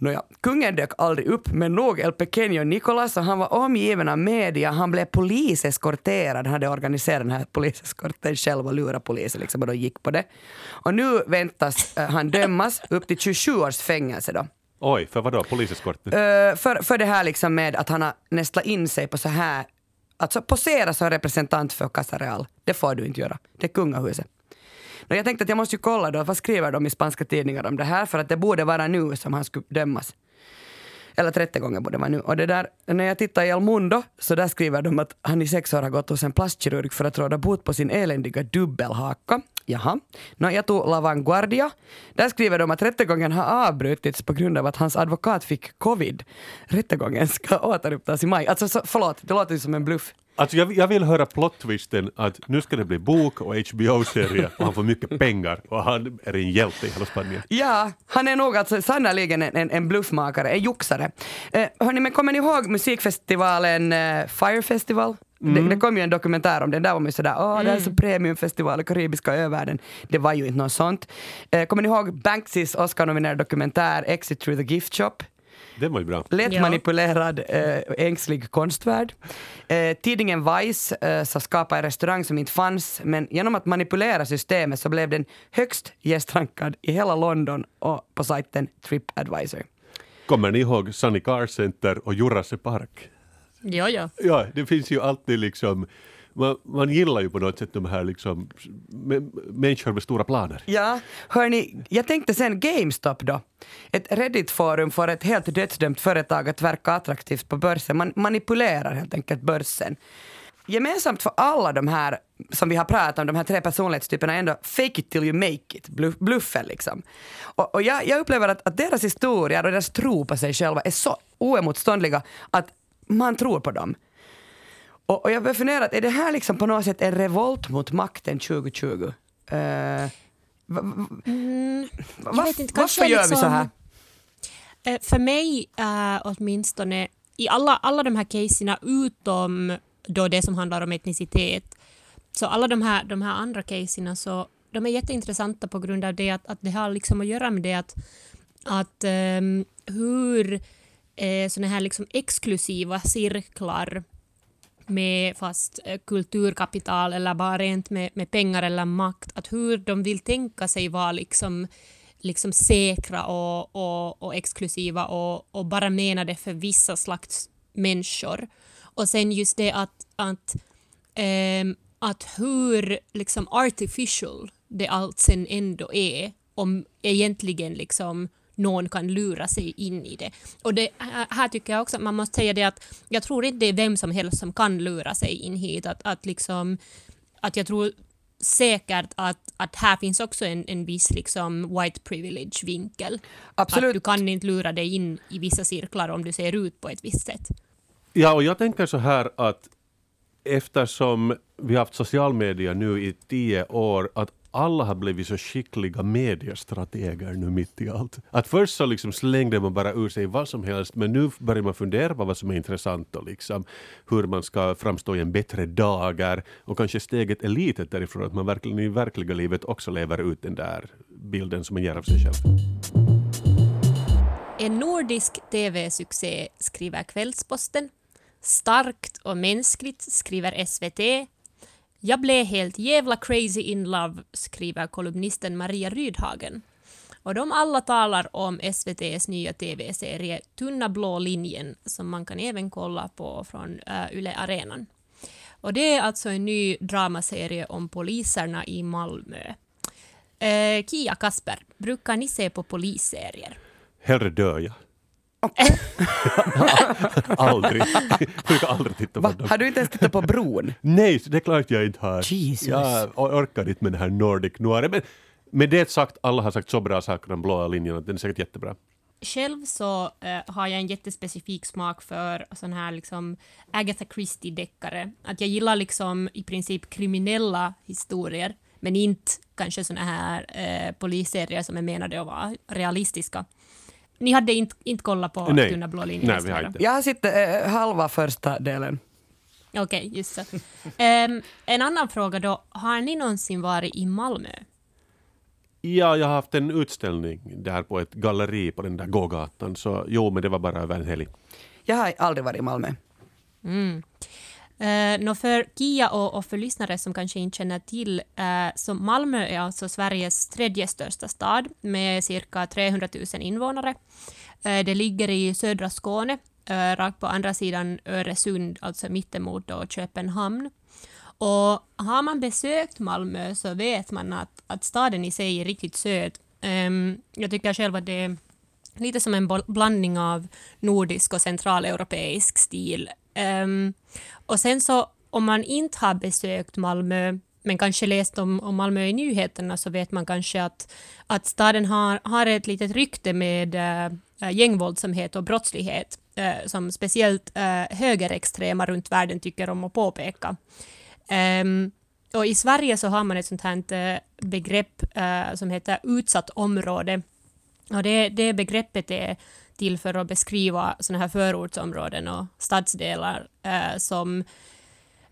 Nåja, kungen dök aldrig upp, men nog El Pequeño Nicolas och han var omgiven av media. Han blev poliseskorterad, han hade organiserat den här poliseskorten själv och lurat polisen liksom, och de gick på det. Och nu väntas eh, han dömas upp till 27 års fängelse då. Oj, för vadå? Poliseskorten? Uh, för, för det här liksom med att han har nästlat in sig på så här, alltså posera som representant för Casa Real. Det får du inte göra. Det är kungahuset. Men jag tänkte att jag måste ju kolla då, vad skriver de i spanska tidningar om det här? För att det borde vara nu som han skulle dömas. Eller 30 gånger borde det vara nu. Och det där, när jag tittar i El Mundo så där skriver de att han i sex år har gått hos en plastkirurg för att råda bot på sin eländiga dubbelhaka. Jaha. Nå, jag tog La Vanguardia. Där skriver de att rättegången har avbrutits på grund av att hans advokat fick covid. Rättegången ska återupptas i maj. Alltså så, förlåt, det låter ju som en bluff. Alltså jag, jag vill höra plot-twisten att nu ska det bli bok och HBO-serie och han får mycket pengar och han är en hjälte i hela Spanien. Ja, han är nog alltså sannerligen en, en, en bluffmakare, en joxare. Eh, hörni, men kommer ni ihåg musikfestivalen eh, Fire Festival? Det, det kom ju en dokumentär om den, där var man ju sådär åh det här är så premiumfestival i karibiska övärlden. Det var ju inte något sånt. Eh, kommer ni ihåg Banksys Oscar-nominerade dokumentär Exit through the gift shop? Det var ju bra. Lätt Ja. manipulerad, eh, ängslig konstvärld. Eh, tidningen Vice eh, så skapade en restaurang som inte fanns, men genom att manipulera systemet så blev den högst gästrankad i hela London och på sajten Tripadvisor. Kommer ni ihåg Sunny Car Center och Jurassic Park? Jo, jo. Ja, det finns ju alltid liksom man, man gillar ju på något sätt de här liksom människor med stora planer. Ja, hörni, jag tänkte sen GameStop då. Ett Reddit-forum för ett helt dödsdömt företag att verka attraktivt på börsen. Man manipulerar helt enkelt börsen. Gemensamt för alla de här som vi har pratat om, de här tre personlighetstyperna är ändå fake it till you make it, bluff, bluffen liksom. Och, och jag, jag upplever att, att deras historier och deras tro på sig själva är så oemotståndliga att man tror på dem. Och, och jag börjar fundera, att är det här liksom på något sätt en revolt mot makten 2020? Uh, va, va, Mm, va, jag vet inte, varför gör vi liksom- så här? Eh, För mig äh, åtminstone, i alla, alla de här caserna utom då det som handlar om etnicitet, så alla de här, de här andra caserna så de är jätteintressanta på grund av det att, att det har liksom att göra med det att, att ehm, hur eh, såna här liksom exklusiva cirklar med fast eh, kulturkapital eller bara rent med, med pengar eller makt, att hur de vill tänka sig vara liksom, liksom säkra och, och, och exklusiva och, och bara menade för vissa slags människor. Och sen just det att, att, ähm, att hur liksom artificial det allt sen ändå är om egentligen liksom någon kan lura sig in i det. Och det, här- tycker jag också att man måste säga det att jag tror inte det är vem som helst som kan lura sig in hit. Att, att, liksom, att jag tror säkert att, att här finns också en, en viss liksom white privilege-vinkel. Absolut. Att du kan inte lura dig in i vissa cirklar om du ser ut på ett visst sätt. Ja, och jag tänker så här att eftersom vi har haft social media nu i tio år, att alla har blivit så skickliga mediestrateger nu mitt i allt. Att först så liksom slängde man bara ur sig vad som helst, men nu börjar man fundera på vad som är intressant och liksom hur man ska framstå i en bättre dager. Och kanske steget är litet därifrån att man verkligen i verkliga livet också lever ut den där bilden som man ger av sig själv. En nordisk tv-succé skriver Kvällsposten. Starkt och mänskligt skriver SVT. Jag blev helt jävla crazy in love, skriver kolumnisten Maria Rydhagen. Och de alla talar om SVTs nya TV-serie Tunna blå linjen som man kan även kolla på från uh, Yle Arenan. Och det är alltså en ny dramaserie om poliserna i Malmö. Uh, Kia Kasper, brukar ni se på polisserier? Hellre dör jag. aldrig. Jag brukar aldrig titta på dem. Har du inte ens tittat på Bron? Nej, det är klart jag inte har. Jesus. Jag orkar inte med den här Nordic noir. Men med det sagt, alla har sagt så bra saker om blåa linjen att den är säkert jättebra. Själv så eh, har jag en jättespecifik smak för sån här liksom Agatha Christie-deckare. Att jag gillar liksom i princip kriminella historier, men inte kanske såna här eh, polisserier som är menade att vara realistiska. Ni hade inte, inte kollat på Nej. Tunna blå linjen? Nej, vi har inte. Jag har sett eh, halva första delen. Okej, just så. Ehm, en annan fråga då. Har ni någonsin varit i Malmö? Ja, jag har haft en utställning där på ett galleri på den där gågatan. Så jo, men det var bara över en helg. Jag har aldrig varit i Malmö. Mm. Eh, uh, no för Kia och, och för lyssnare som kanske inte känner till, uh, så Malmö är alltså Sveriges tredje största stad med cirka 300 000 invånare. Uh, det ligger i södra Skåne, uh, rakt på andra sidan Öresund, alltså mittemot då Köpenhamn. Och har man besökt Malmö så vet man att, att staden i sig är riktigt söt. Um, jag tycker själv att det är lite som en blandning av nordisk och centraleuropeisk stil. Um, och sen så om man inte har besökt Malmö men kanske läst om, om Malmö i nyheterna så vet man kanske att, att staden har, har ett litet rykte med äh, gängvåldsamhet och brottslighet äh, som speciellt äh, högerextrema runt världen tycker om att påpeka. Ehm, och I Sverige så har man ett sånt här äh, begrepp äh, som heter utsatt område och det, det begreppet är till för att beskriva sådana här förortsområden och stadsdelar eh, som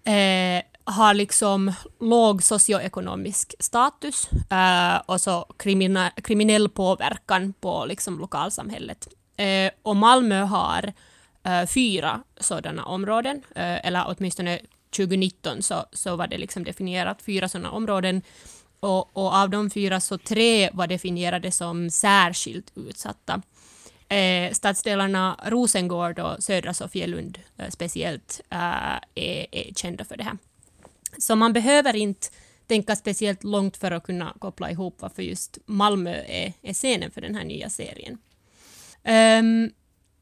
eh, har liksom låg socioekonomisk status eh, och så krimine kriminell påverkan på liksom lokalsamhället. Eh, och Malmö har eh, fyra sådana områden, eh, eller åtminstone 2019 så, så var det liksom definierat fyra sådana områden och, och, av de fyra så tre var definierade som särskilt utsatta. Eh, stadsdelarna Rosengård och Södra Sofielund eh, speciellt eh, är, är kända för det här. Så man behöver inte tänka speciellt långt för att kunna koppla ihop varför just Malmö är, är scenen för den här nya serien. Um,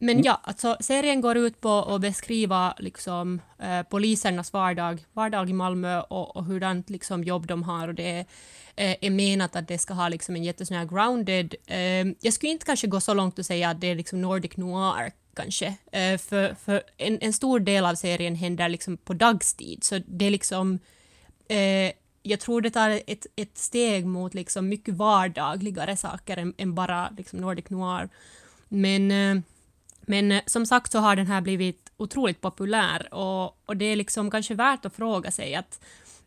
men ja, alltså serien går ut på att beskriva liksom, eh, polisernas vardag, vardag i Malmö och, och hurdant liksom, jobb de har. Och det är, eh, är menat att det ska ha liksom, en jättesån här grounded... Eh, jag skulle inte kanske gå så långt och säga att det är liksom Nordic noir kanske. Eh, för för en, en stor del av serien händer liksom på dagstid. Så det är liksom... Eh, jag tror det tar ett, ett steg mot liksom mycket vardagligare saker än, än bara liksom Nordic noir. Men eh, men eh, som sagt så har den här blivit otroligt populär och, och det är liksom kanske värt att fråga sig att,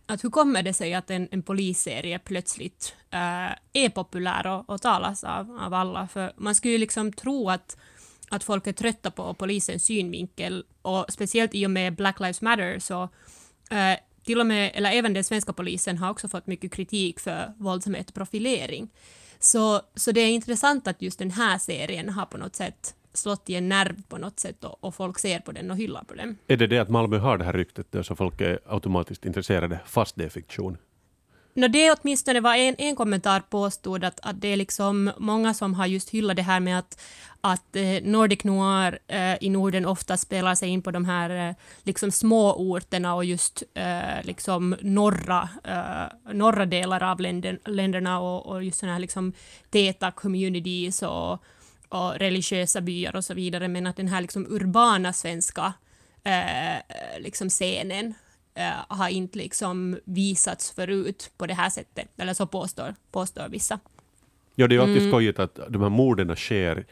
att hur kommer det sig att en, en polisserie plötsligt äh, är populär och, och talas av, av alla? För man skulle ju liksom tro att, att folk är trötta på polisens synvinkel och speciellt i och med Black Lives Matter så äh, till och med, eller även den svenska polisen har också fått mycket kritik för våldsamhet och profilering. Så, så det är intressant att just den här serien har på något sätt slått i en nerv på något sätt och, och, folk ser på den och hyllar på den. Är det det att Malmö har det här ryktet där så folk är automatiskt intresserade fast det är fiktion? No, det åtminstone var en, en kommentar påstod att, att det är liksom många som har just hyllat det här med att, att eh, Nordic Noir eh, i Norden ofta spelar sig in på de här eh, liksom små orterna och just eh, liksom norra, eh, norra delar av länder, länderna och, och just sådana här liksom täta communities och och religiösa byar och så vidare, men att den här liksom urbana svenska eh, liksom scenen eh, har inte liksom visats förut på det här sättet, eller så påstår, påstår vissa. Ja, det är ju alltid Mm. skojigt att de här morden sker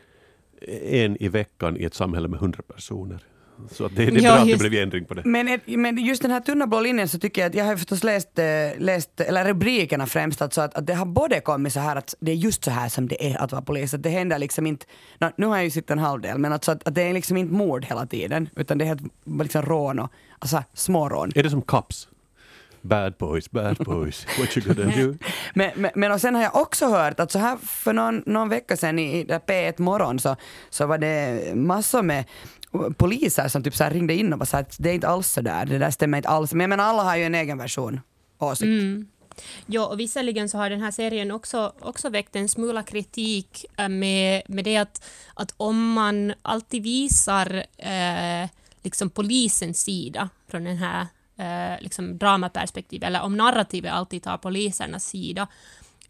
en i veckan i ett samhälle med hundra personer. Så att det, det är Ja, bra att det just- blev ändring på det. Men, ett- men just den här tunna blå linjen så tycker jag att jag har förstås läst, eh, läst eller rubrikerna främst, alltså att, att det har både kommit så här att det är just så här som det är att vara polis. Att det händer liksom inte, nå, nu har jag ju sett en halv del, men alltså att, att det är liksom inte mord hela tiden, utan det är helt liksom rån och alltså små rån. Är det som Kaps? Bad boys, bad boys, what you gonna do? Men, men, men och sen har jag också hört att så här för någon, någon vecka sedan i, i där P1 morgon så, så var det massor med poliser som typ så här ringde in och sa att det är inte alls så där, det där stämmer inte alls. Men jag menar alla har ju en egen version, åsikt. Mm. Ja, och visserligen så har den här serien också, också väckt en smula kritik eh, med, med det att, att om man alltid visar eh, liksom polisens sida från den här eh, liksom dramaperspektivet, eller om narrativet alltid tar polisernas sida,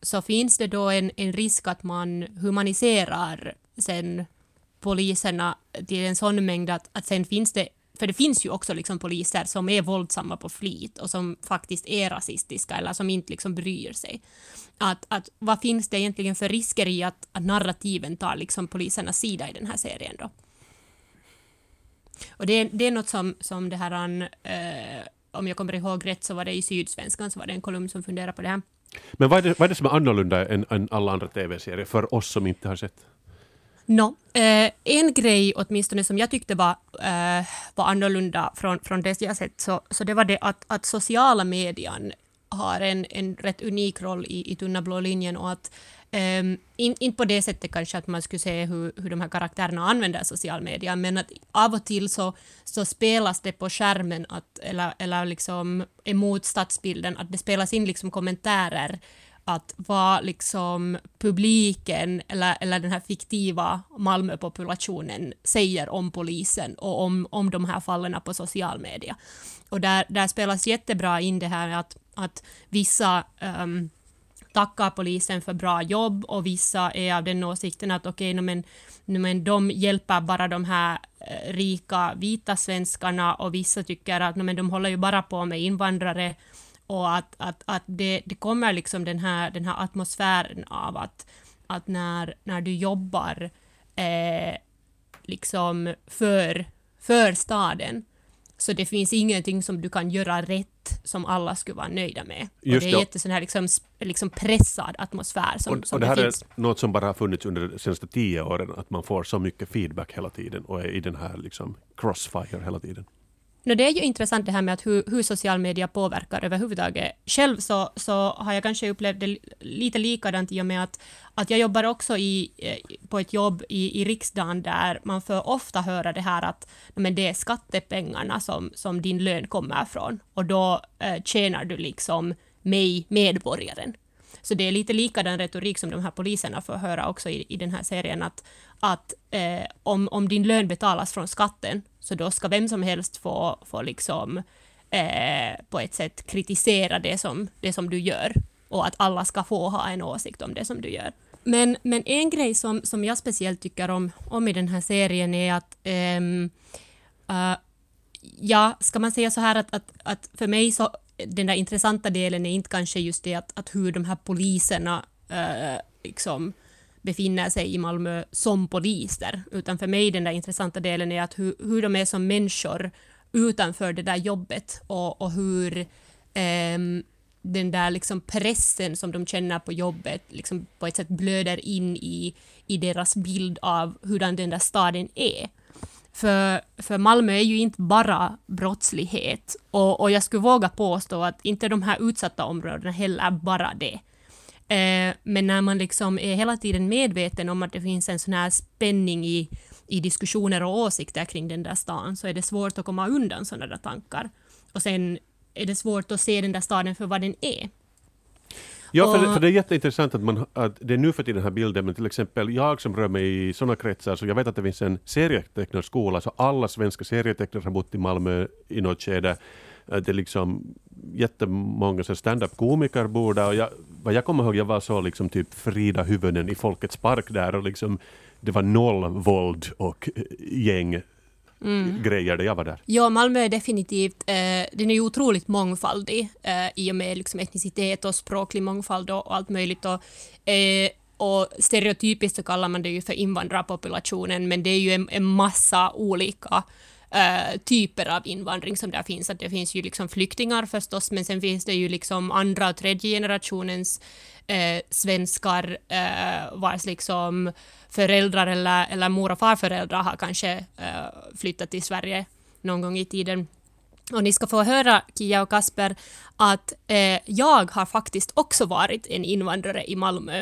så finns det då en, en risk att man humaniserar sen poliserna till en sån mängd att, att sen finns det för det finns ju också liksom poliser som är våldsamma på flit och som faktiskt är rasistiska eller som inte liksom bryr sig. Att, att, vad finns det egentligen för risker i att, att narrativen tar liksom polisernas sida i den här serien då? Och det, det är något som, som det här, äh, om jag kommer ihåg rätt så var det i Sydsvenskan så var det en kolumn som funderade på det här. Men vad är det, vad är det som är annorlunda än, än alla andra tv-serier för oss som inte har sett? No, eh, en grej åtminstone som jag tyckte var, eh, var annorlunda från, från det jag sett, så, så det var det att, att sociala medier har en, en rätt unik roll i, i Tunna blå linjen och att Um, in, inte på det sättet kanske att man skulle se hur, hur de här karaktärerna använder social media, men att av och till så, så spelas det på skärmen, att, eller, eller liksom emot stadsbilden, att det spelas in liksom kommentarer att vad liksom publiken eller, eller den här fiktiva Malmöpopulationen säger om polisen och om, om de här fallen på social media. Och där, där spelas jättebra in det här att, att vissa um, tackar polisen för bra jobb och vissa är av den åsikten att okej, okay, men, men de hjälper bara de här eh, rika vita svenskarna och vissa tycker att men de håller ju bara på med invandrare och att, att, att det, det kommer liksom den här, den här atmosfären av att, att när, när du jobbar eh, liksom för, för staden så det finns ingenting som du kan göra rätt som alla skulle vara nöjda med. Just och det är jätte sån här liksom, liksom pressad atmosfär som, och, som och det här finns. är något som bara har funnits under de senaste tio åren, att man får så mycket feedback hela tiden och är i den här liksom crossfire hela tiden. No, det är ju intressant det här med att hur, hur social media påverkar överhuvudtaget. Själv så, så har jag kanske upplevt det lite likadant i och med att, att jag jobbar också i, eh, på ett jobb i, i riksdagen där man får ofta höra det här att men det är skattepengarna som, som din lön kommer från och då eh, tjänar du liksom mig, medborgaren. Så det är lite likadan retorik som de här poliserna får höra också i, i den här serien, att, att eh, om, om din lön betalas från skatten, så då ska vem som helst få, få liksom, eh, på ett sätt kritisera det som, det som du gör och att alla ska få ha en åsikt om det som du gör. Men, men en grej som, som jag speciellt tycker om, om i den här serien är att ehm, eh, uh, ja, ska man säga så här att, att, att för mig så den där intressanta delen är inte kanske just det att, att hur de här poliserna uh, liksom befinner sig i Malmö som poliser, utan för mig den där intressanta delen är att hur, hur de är som människor utanför det där jobbet och, och hur eh, den där liksom pressen som de känner på jobbet liksom på ett sätt blöder in i, i deras bild av hurdan den där staden är. För, för Malmö är ju inte bara brottslighet och, och jag skulle våga påstå att inte de här utsatta områdena heller bara det. Eh, men när man liksom är hela tiden medveten om att det finns en sån här spänning i, i diskussioner och åsikter kring den där stan så är det svårt att komma undan sådana där tankar. Och sen är det svårt att se den där staden för vad den är. Ja, för, för det är jätteintressant att, man, att det är nu för tiden den här bilden, men till exempel jag som rör mig i sådana kretsar, så jag vet att det finns en serietecknarskola, så alla svenska serietecknare har bott i Malmö i något skede. Det är liksom jättemånga stand-up-komiker bor där och jag, vad jag kommer ihåg, jag var så liksom typ Frida Hyvönen i Folkets park där och liksom det var noll våld och gäng Mm. grejer där jag var där. Ja, Malmö är definitivt, eh, den är ju otroligt mångfaldig eh, i och med liksom etnicitet och språklig mångfald och, allt möjligt. Och, eh, och stereotypiskt så kallar man det ju för invandrarpopulationen, men det är ju en, en massa olika Uh, typer av invandring som där finns. Att det finns ju liksom flyktingar förstås, men sen finns det ju liksom andra och tredje generationens uh, svenskar uh, vars liksom föräldrar eller, eller mor och farföräldrar har kanske eh, flyttat till Sverige någon gång i tiden. Och ni ska få höra, Kia och Kasper, att eh, jag har faktiskt också varit en invandrare i Malmö.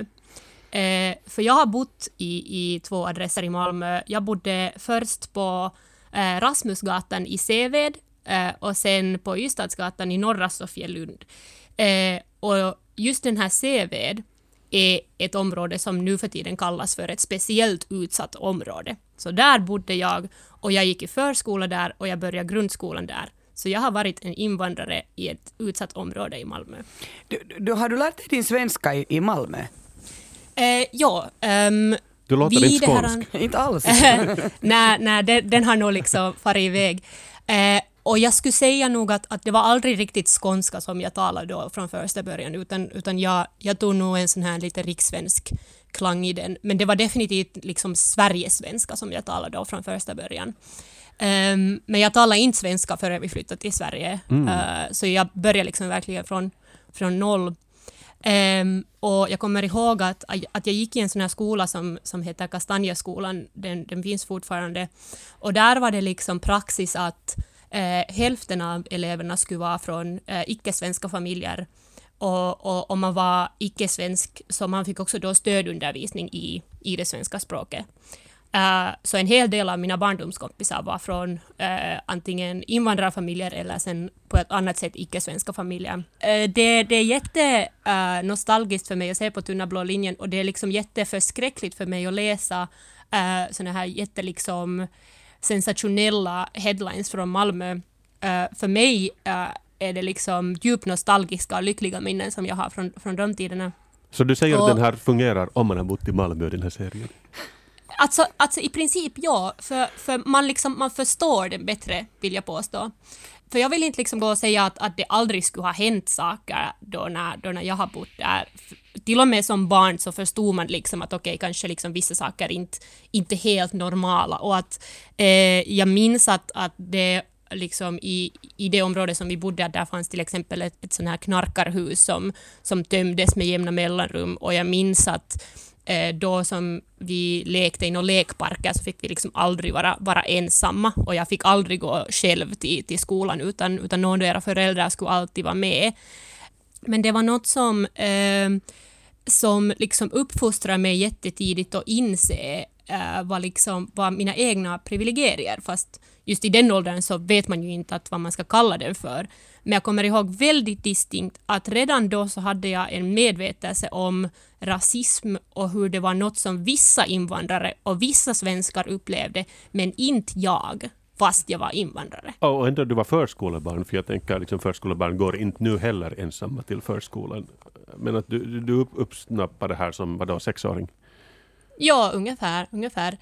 Eh, för jag har bott i, i två adresser i Malmö. Jag bodde först på eh, Rasmusgatan i Seved eh, och sen på Ystadsgatan i norra Sofielund. Eh, och just den här Seved är ett område som nu för tiden kallas för ett speciellt utsatt område. Så där bodde jag och jag gick i förskola där och jag började grundskolan där. Så jag har varit en invandrare i ett utsatt område i Malmö. Du, du, har du lärt dig din svenska i, i Malmö? Eh, ja, ehm, Du låter inte det här- skånsk. Inte alls. nej, nej den, den har nog liksom farit iväg. Eh, och jag skulle säga nog att, att det var aldrig riktigt skånska som jag talade då från första början, utan, utan jag, jag tog nog en sån här lite rikssvensk klang i den. Men det var definitivt liksom Sverigesvenska som jag talade då från första början. Ehm, men jag talade inte svenska förrän vi flyttade till Sverige, Eh, så jag började liksom verkligen från, från noll. Ehm, och jag kommer ihåg att, att jag gick i en sån här skola som, som heter Kastanjeskolan, den, den finns fortfarande. Och där var det liksom praxis att eh, hälften av eleverna skulle vara från eh, icke-svenska familjer. Och, och om man var icke-svensk så man fick också då stödundervisning i, i det svenska språket. Uh, så en hel del av mina barndomskompisar var från uh, antingen invandrarfamiljer eller sen på ett annat sätt icke-svenska familjer. Uh, det, det är jätte uh, nostalgiskt för mig att se på Tunna blå linjen och det är liksom jätteförskräckligt för mig att läsa uh, såna här jätte liksom, sensationella headlines från Malmö. Eh, för mig eh, är det liksom djupt nostalgiska och lyckliga minnen som jag har från, från de tiderna. Så du säger Och- att den här fungerar om man har bott i Malmö, den här serien? Alltså, alltså i princip ja, för, för man, liksom, man förstår det bättre, vill jag påstå. För jag vill inte liksom gå och säga att, att det aldrig skulle ha hänt saker då när, då när jag har bott där. Till och med som barn så förstod man liksom att okej, kanske liksom vissa saker inte, inte helt normala och att eh, jag minns att, att det liksom i, i det område som vi bodde, där fanns till exempel ett, ett sånt här knarkarhus som, som tömdes med jämna mellanrum och jag minns att Eh, då som vi lekte i några lekparker så fick vi liksom aldrig vara, vara ensamma och jag fick aldrig gå själv till, till skolan utan, utan någon av era föräldrar skulle alltid vara med. Men det var något som, eh, som liksom uppfostrade mig jättetidigt att inse eh, vad, liksom, vad mina egna privilegier, fast just i den åldern så vet man ju inte att vad man ska kalla den för. Men jag kommer ihåg väldigt distinkt att redan då så hade jag en medvetelse om rasism och hur det var något som vissa invandrare och vissa svenskar upplevde, men inte jag, fast jag var invandrare. Och ändå du var förskolebarn, för jag tänker liksom förskolebarn går inte nu heller ensamma till förskolan. Men att du, du upp- uppsnappade det här som vadå, sexåring? Ja, ungefär. ungefär.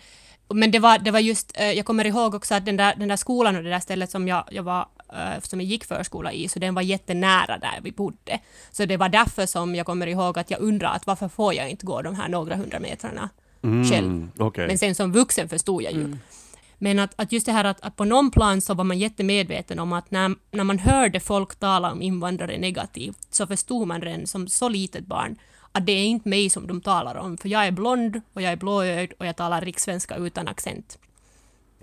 Men det var, det var just, eh, jag kommer ihåg också att den där, den där skolan och det där stället som jag, jag var, eh, som jag gick förskola i, så den var jättenära där vi bodde. Så det var därför som jag kommer ihåg att jag undrade att varför får jag inte gå de här några hundra metrarna själv. Mm, Okej. Men sen som vuxen förstod jag ju. Men att, att just det här att, att på någon plan så var man jättemedveten om att när, när man hörde folk tala om invandrare negativt så förstod man redan som så litet barn att det är inte mig som de talar om, för jag är blond och jag är blåögd och jag talar rikssvenska utan accent.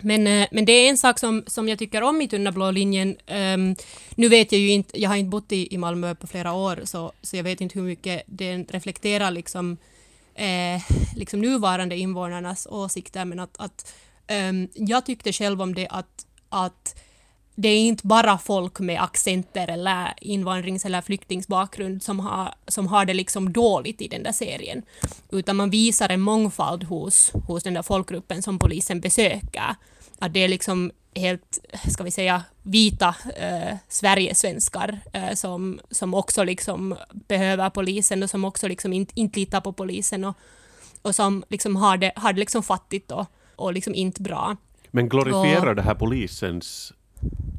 Men, eh, men det är en sak som, som jag tycker om i Tunna blå linjen. Um, nu vet jag ju inte, jag har inte bott i, i Malmö på flera år, så, så jag vet inte hur mycket den reflekterar liksom, eh, liksom nuvarande invånarnas åsikter, men att, att um, jag tyckte själv om det att, att det är inte bara folk med accenter eller invandrings eller flyktingsbakgrund som har, som har det liksom dåligt i den där serien, utan man visar en mångfald hos, hos den där folkgruppen som polisen besöker. Att det är liksom helt, ska vi säga, vita eh, Sverigesvenskar eh, som, som också liksom behöver polisen och som också liksom inte, inte litar på polisen och, och som liksom har det, har det liksom fattigt och, och liksom inte bra. Men glorifierar det här polisens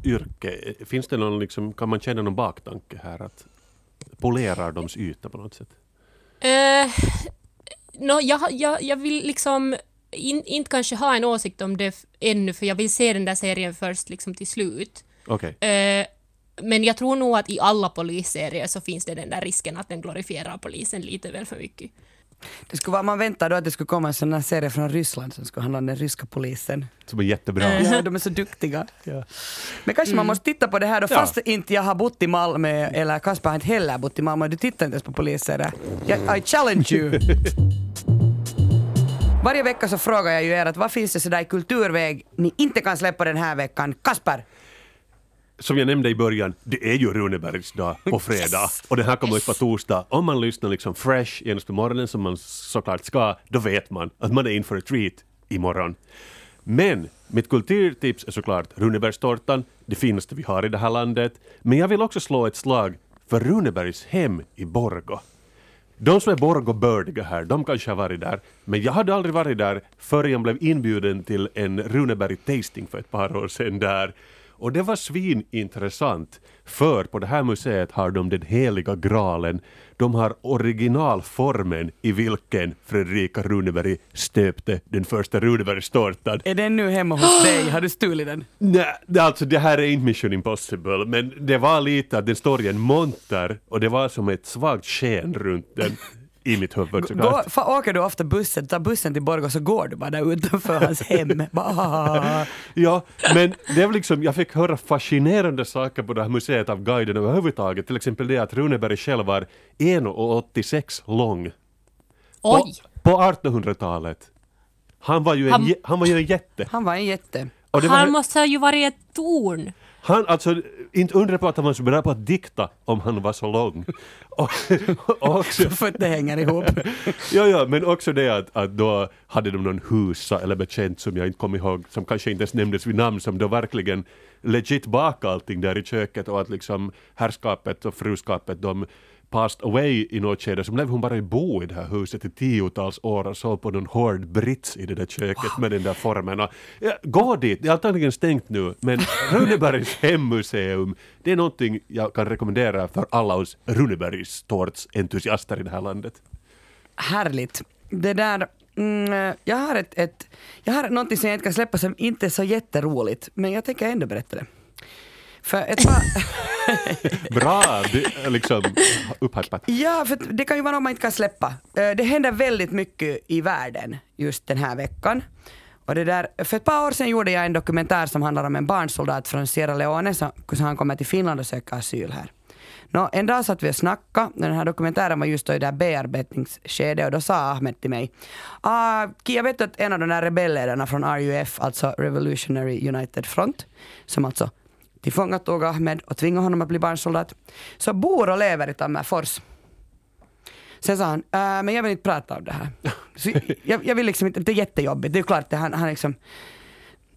yrke? Finns det någon, liksom, kan man känna någon baktanke här? att Polerar dems yta på något sätt? Eh, nå, jag, jag, jag vill liksom in, inte kanske ha en åsikt om det ännu, för jag vill se den där serien först liksom till slut. Okej. Eh, men jag tror nog att i alla polisserier så finns det den där risken att den glorifierar polisen lite väl för mycket. Det skulle vara, man väntar då att det skulle komma en sån här serie från Ryssland som skulle handla om den ryska polisen. Som är jättebra. Ja, de är så duktiga. Ja. Men kanske man måste titta på det här då, Ja. fast inte jag har bott i Malmö, eller Kasper har inte heller bott i Malmö, du tittar inte ens på poliser. Jag, I challenge you! Varje vecka så frågar jag ju er att vad finns det sådär i kulturväg ni inte kan släppa den här veckan? Kasper! Som jag nämnde i början, det är ju Runebergs dag på fredag. Och den här kommer ut på torsdag. Om man lyssnar liksom fresh genast på morgonen som man såklart ska, då vet man att man är in för ett treat imorgon. Men mitt kulturtips är såklart Runebergstårtan, det finaste vi har i det här landet. Men jag vill också slå ett slag för Runebergs hem i Borgå. De som är Borgå-bördiga här, de kanske har varit där, men jag hade aldrig varit där förrän jag blev inbjuden till en Runeberg-tasting för ett par år sedan där. Och det var svinintressant, för på det här museet har de den heliga graalen. De har originalformen i vilken Fredrika Runeberg stöpte den första Runebergstårtan. Är den nu hemma hos dig? Har du stulit den? Nej, det- alltså det här är inte Mission Impossible, men det var lite att den står i en monter och det var som ett svagt sken runt den i mitt huvud såklart. Gå, fa, åker du ofta bussen, tar bussen till Borgå så går du bara där utanför hans hem. Bara, Ja, men det var liksom, jag fick höra fascinerande saker på det här museet av guiden överhuvudtaget. Till exempel det att Runeberg själv var 1,86 lång. Oj! På, på 1800-talet. Han var ju en, Han- han var ju en jätte. han var en jätte. Och det var, Han måste ha ju varit ett torn. Han, alltså, inte undra på att han var så bra på att dikta om han var så lång. och, och också, För att det hänger ihop. ja, ja, men också det att, att då hade de någon husa eller betjänt som jag inte kommer ihåg, som kanske inte ens nämndes vid namn, som då verkligen legit bakade allting där i köket och att liksom herrskapet och fruskapet de passed away i något skede, så blev hon bara bo i det här huset i tiotals år och sov på någon hård brits i det där köket med den där formen. Och, ja, gå dit, det är antagligen stängt nu, men Runebergs hemmuseum, det är någonting jag kan rekommendera för alla oss Runebergs tårtsentusiaster i det här landet. Härligt. Det där, mm, jag har ett, ett, jag har någonting som jag inte kan släppa som inte är så jätteroligt, men jag tänker ändå berätta det. För ett par, Bra, det liksom upphypat. ja, för det kan ju vara något man inte kan släppa. Eh, det händer väldigt mycket i världen just den här veckan. Och det där, för ett par år sedan gjorde jag en dokumentär som handlar om en barnsoldat från Sierra Leone som han kommer till Finland och söker asyl här. Nå, en dag satt vi och snackade, den här dokumentären var just då i det här bearbetningsskedet och då sa Ahmed till mig ah, jag vet att en av de där rebellledarna från RUF, alltså Revolutionary United Front, som alltså tillfångatog Ahmed och tvingade honom att bli barnsoldat, så bor och lever i Tammerfors. Sen sa han, äh, men jag vill inte prata om det här. Så jag, jag vill liksom inte, det är jättejobbigt, det är klart, det, han, han liksom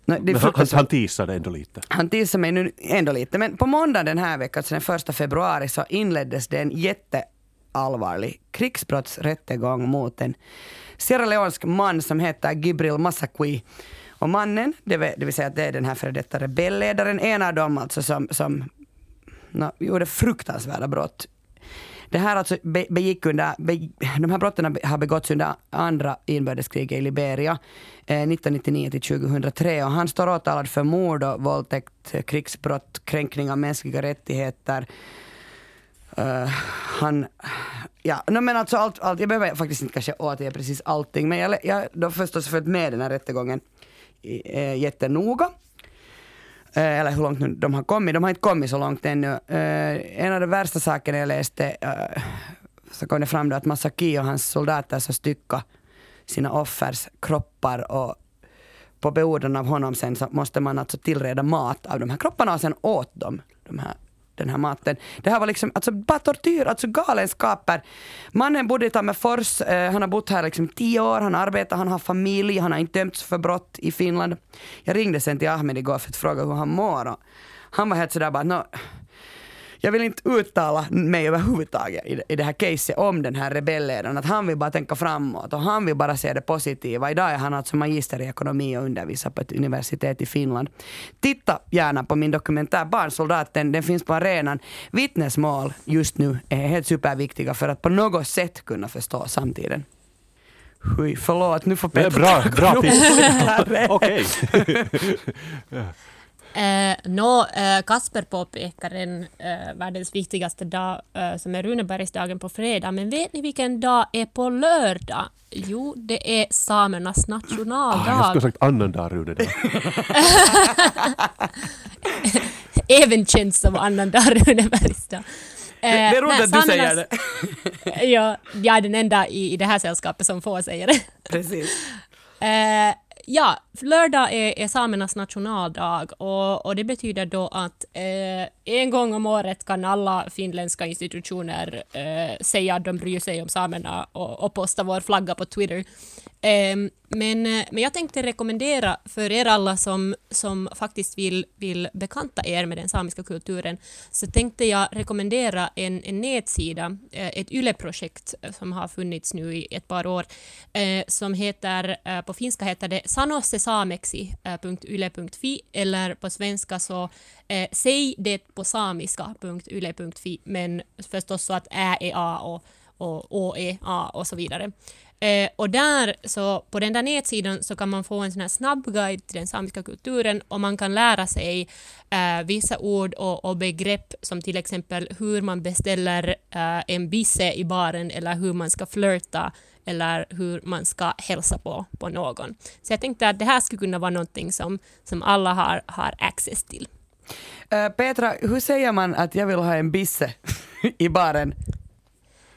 No, Men han, han, teasade ändå lite. Han tillsade mig nu ändå lite, men på måndag den här veckan, alltså den första februari, så inleddes det en jätteallvarlig krigsbrottsrättegång mot en Sierra Leonsk man som heter Gibril Massaqui. Och mannen, det vill, det vill säga att det är den här före detta rebellledaren, en av dem alltså som, som no, gjorde fruktansvärda brott det här alltså be, begick under, be, de här brotten har begåtts under andra inbördeskriget i Liberia eh, 1999 till 2003 och han står åtalad för mord och våldtäkt, eh, krigsbrott, kränkning av mänskliga rättigheter. Uh, han, ja, no, men alltså allt, allt, jag behöver faktiskt inte kanske återge precis allting men jag jag har förstås följt med den här rättegången eh, jättenoga. Eh, eller hur långt nu de har kommit. De har inte kommit så långt ännu. Eh, en av de värsta sakerna jag läste så kom det fram då att Masaki och hans soldater så stycka sina offers kroppar och på beordran av honom sen så måste man alltså tillreda mat av de här kropparna och sen åt dem de här, den här maten. Det här var liksom alltså bara tortyr, alltså galenskaper. Mannen bodde i Tammerfors, eh, han har bott här liksom tio år, han arbetar, han har familj, han har inte dömts för brott i Finland. Jag ringde sen till Ahmed igår för att fråga hur han mår och han var helt sådär bara no, jag vill inte uttala mig överhuvudtaget i i det här caset om den här rebellledaren, att han vill bara tänka framåt och han vill bara se det positiva. Idag är han alltså magister i ekonomi och undervisar på ett universitet i Finland. Titta gärna på min dokumentär Barnsoldaten, den finns på arenan. Vittnesmål just nu är helt superviktiga för att på något sätt kunna förstå samtiden. Hui, förlåt, nu får Petra bra, bra tips. Okej. Eh, Nå, eh, Kasper påpekar en eh, världens viktigaste dag eh, som är Runebergsdagen på fredag, men vet ni vilken dag är på lördag? Jo, det är samernas Ah, nationaldag. jag skulle ha sagt annandag Rune. Även känd som annandag Runebergsdag. Det, det är roligt nej, att du säger det. ja, jag är den enda i, i det här sällskapet som får säga det. Precis. Eh, ja, lördag är, är samernas nationaldag och, och det betyder då att eh, en gång om året kan alla finländska institutioner eh, säga att de bryr sig om samerna och, och posta vår flagga på Twitter. Ehm, eh, men, men jag tänkte rekommendera för er alla som, som faktiskt vill, vill bekanta er med den samiska kulturen så tänkte jag rekommendera en, en nätsida, eh, ett YLE-projekt eh, som har funnits nu i ett par år eh, som heter, eh, på finska heter det sanossesameksi.yle.fi eh, eller på svenska så eh, säg det på samiska.yle.fi men förstås så att ä är a och, och å är a och så vidare. Eh, och där, så på den där nätsidan så kan man få en sån här snabbguide till den samiska kulturen och man kan lära sig eh, vissa ord och, och begrepp som till exempel hur man beställer eh, en bisse i baren eller hur man ska flirta eller hur man ska hälsa på, på någon. Så jag tänkte att det här skulle kunna vara någonting som, som alla har, har access till. Eh, Petra, hur säger man att jag vill ha en bisse i baren?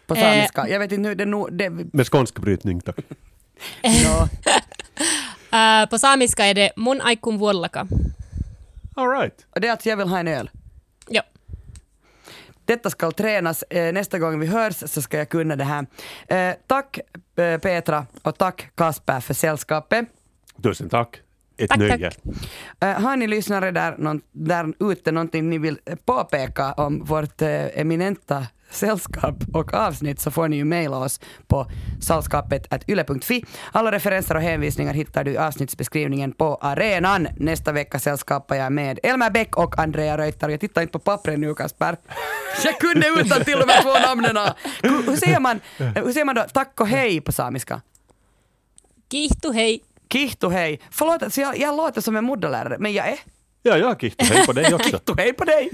På Eh, samiska. Jag vet inte nu, det, nog- det, Med skånsk brytning tack. ja. Eh, på samiska är det mun aikun vuollaka. All right. Och det är att jag vill ha en öl. Ja. Detta ska tränas. Eh, nästa gång vi hörs så ska jag kunna det här. Eh, tack eh, Petra och tack Kasper för sällskapet. Tusen tack. Ett Tack, nöje. tack. Eh, har ni lyssnare där, någon, där ute någonting ni vill påpeka om vårt eh, eminenta sällskap och avsnitt så får ni ju mejla oss på sällskapet.yle.fi. Alla referenser och hänvisningar hittar du i avsnittsbeskrivningen på arenan. Nästa vecka sällskapar jag med Elmer Bäck och Andrea Reuter. Jag tittar inte på pappret nu Kasper. Jag kunde utan till och med två namnen. Hur säger man, hur säger man då tack och hej på samiska? Kihtu hej! Kihtu hej. Förlåt, så jag, jag låter som en modellärare, men jag är Ja, jag Kihto. Hej på dig också. Kihtu hej på dig.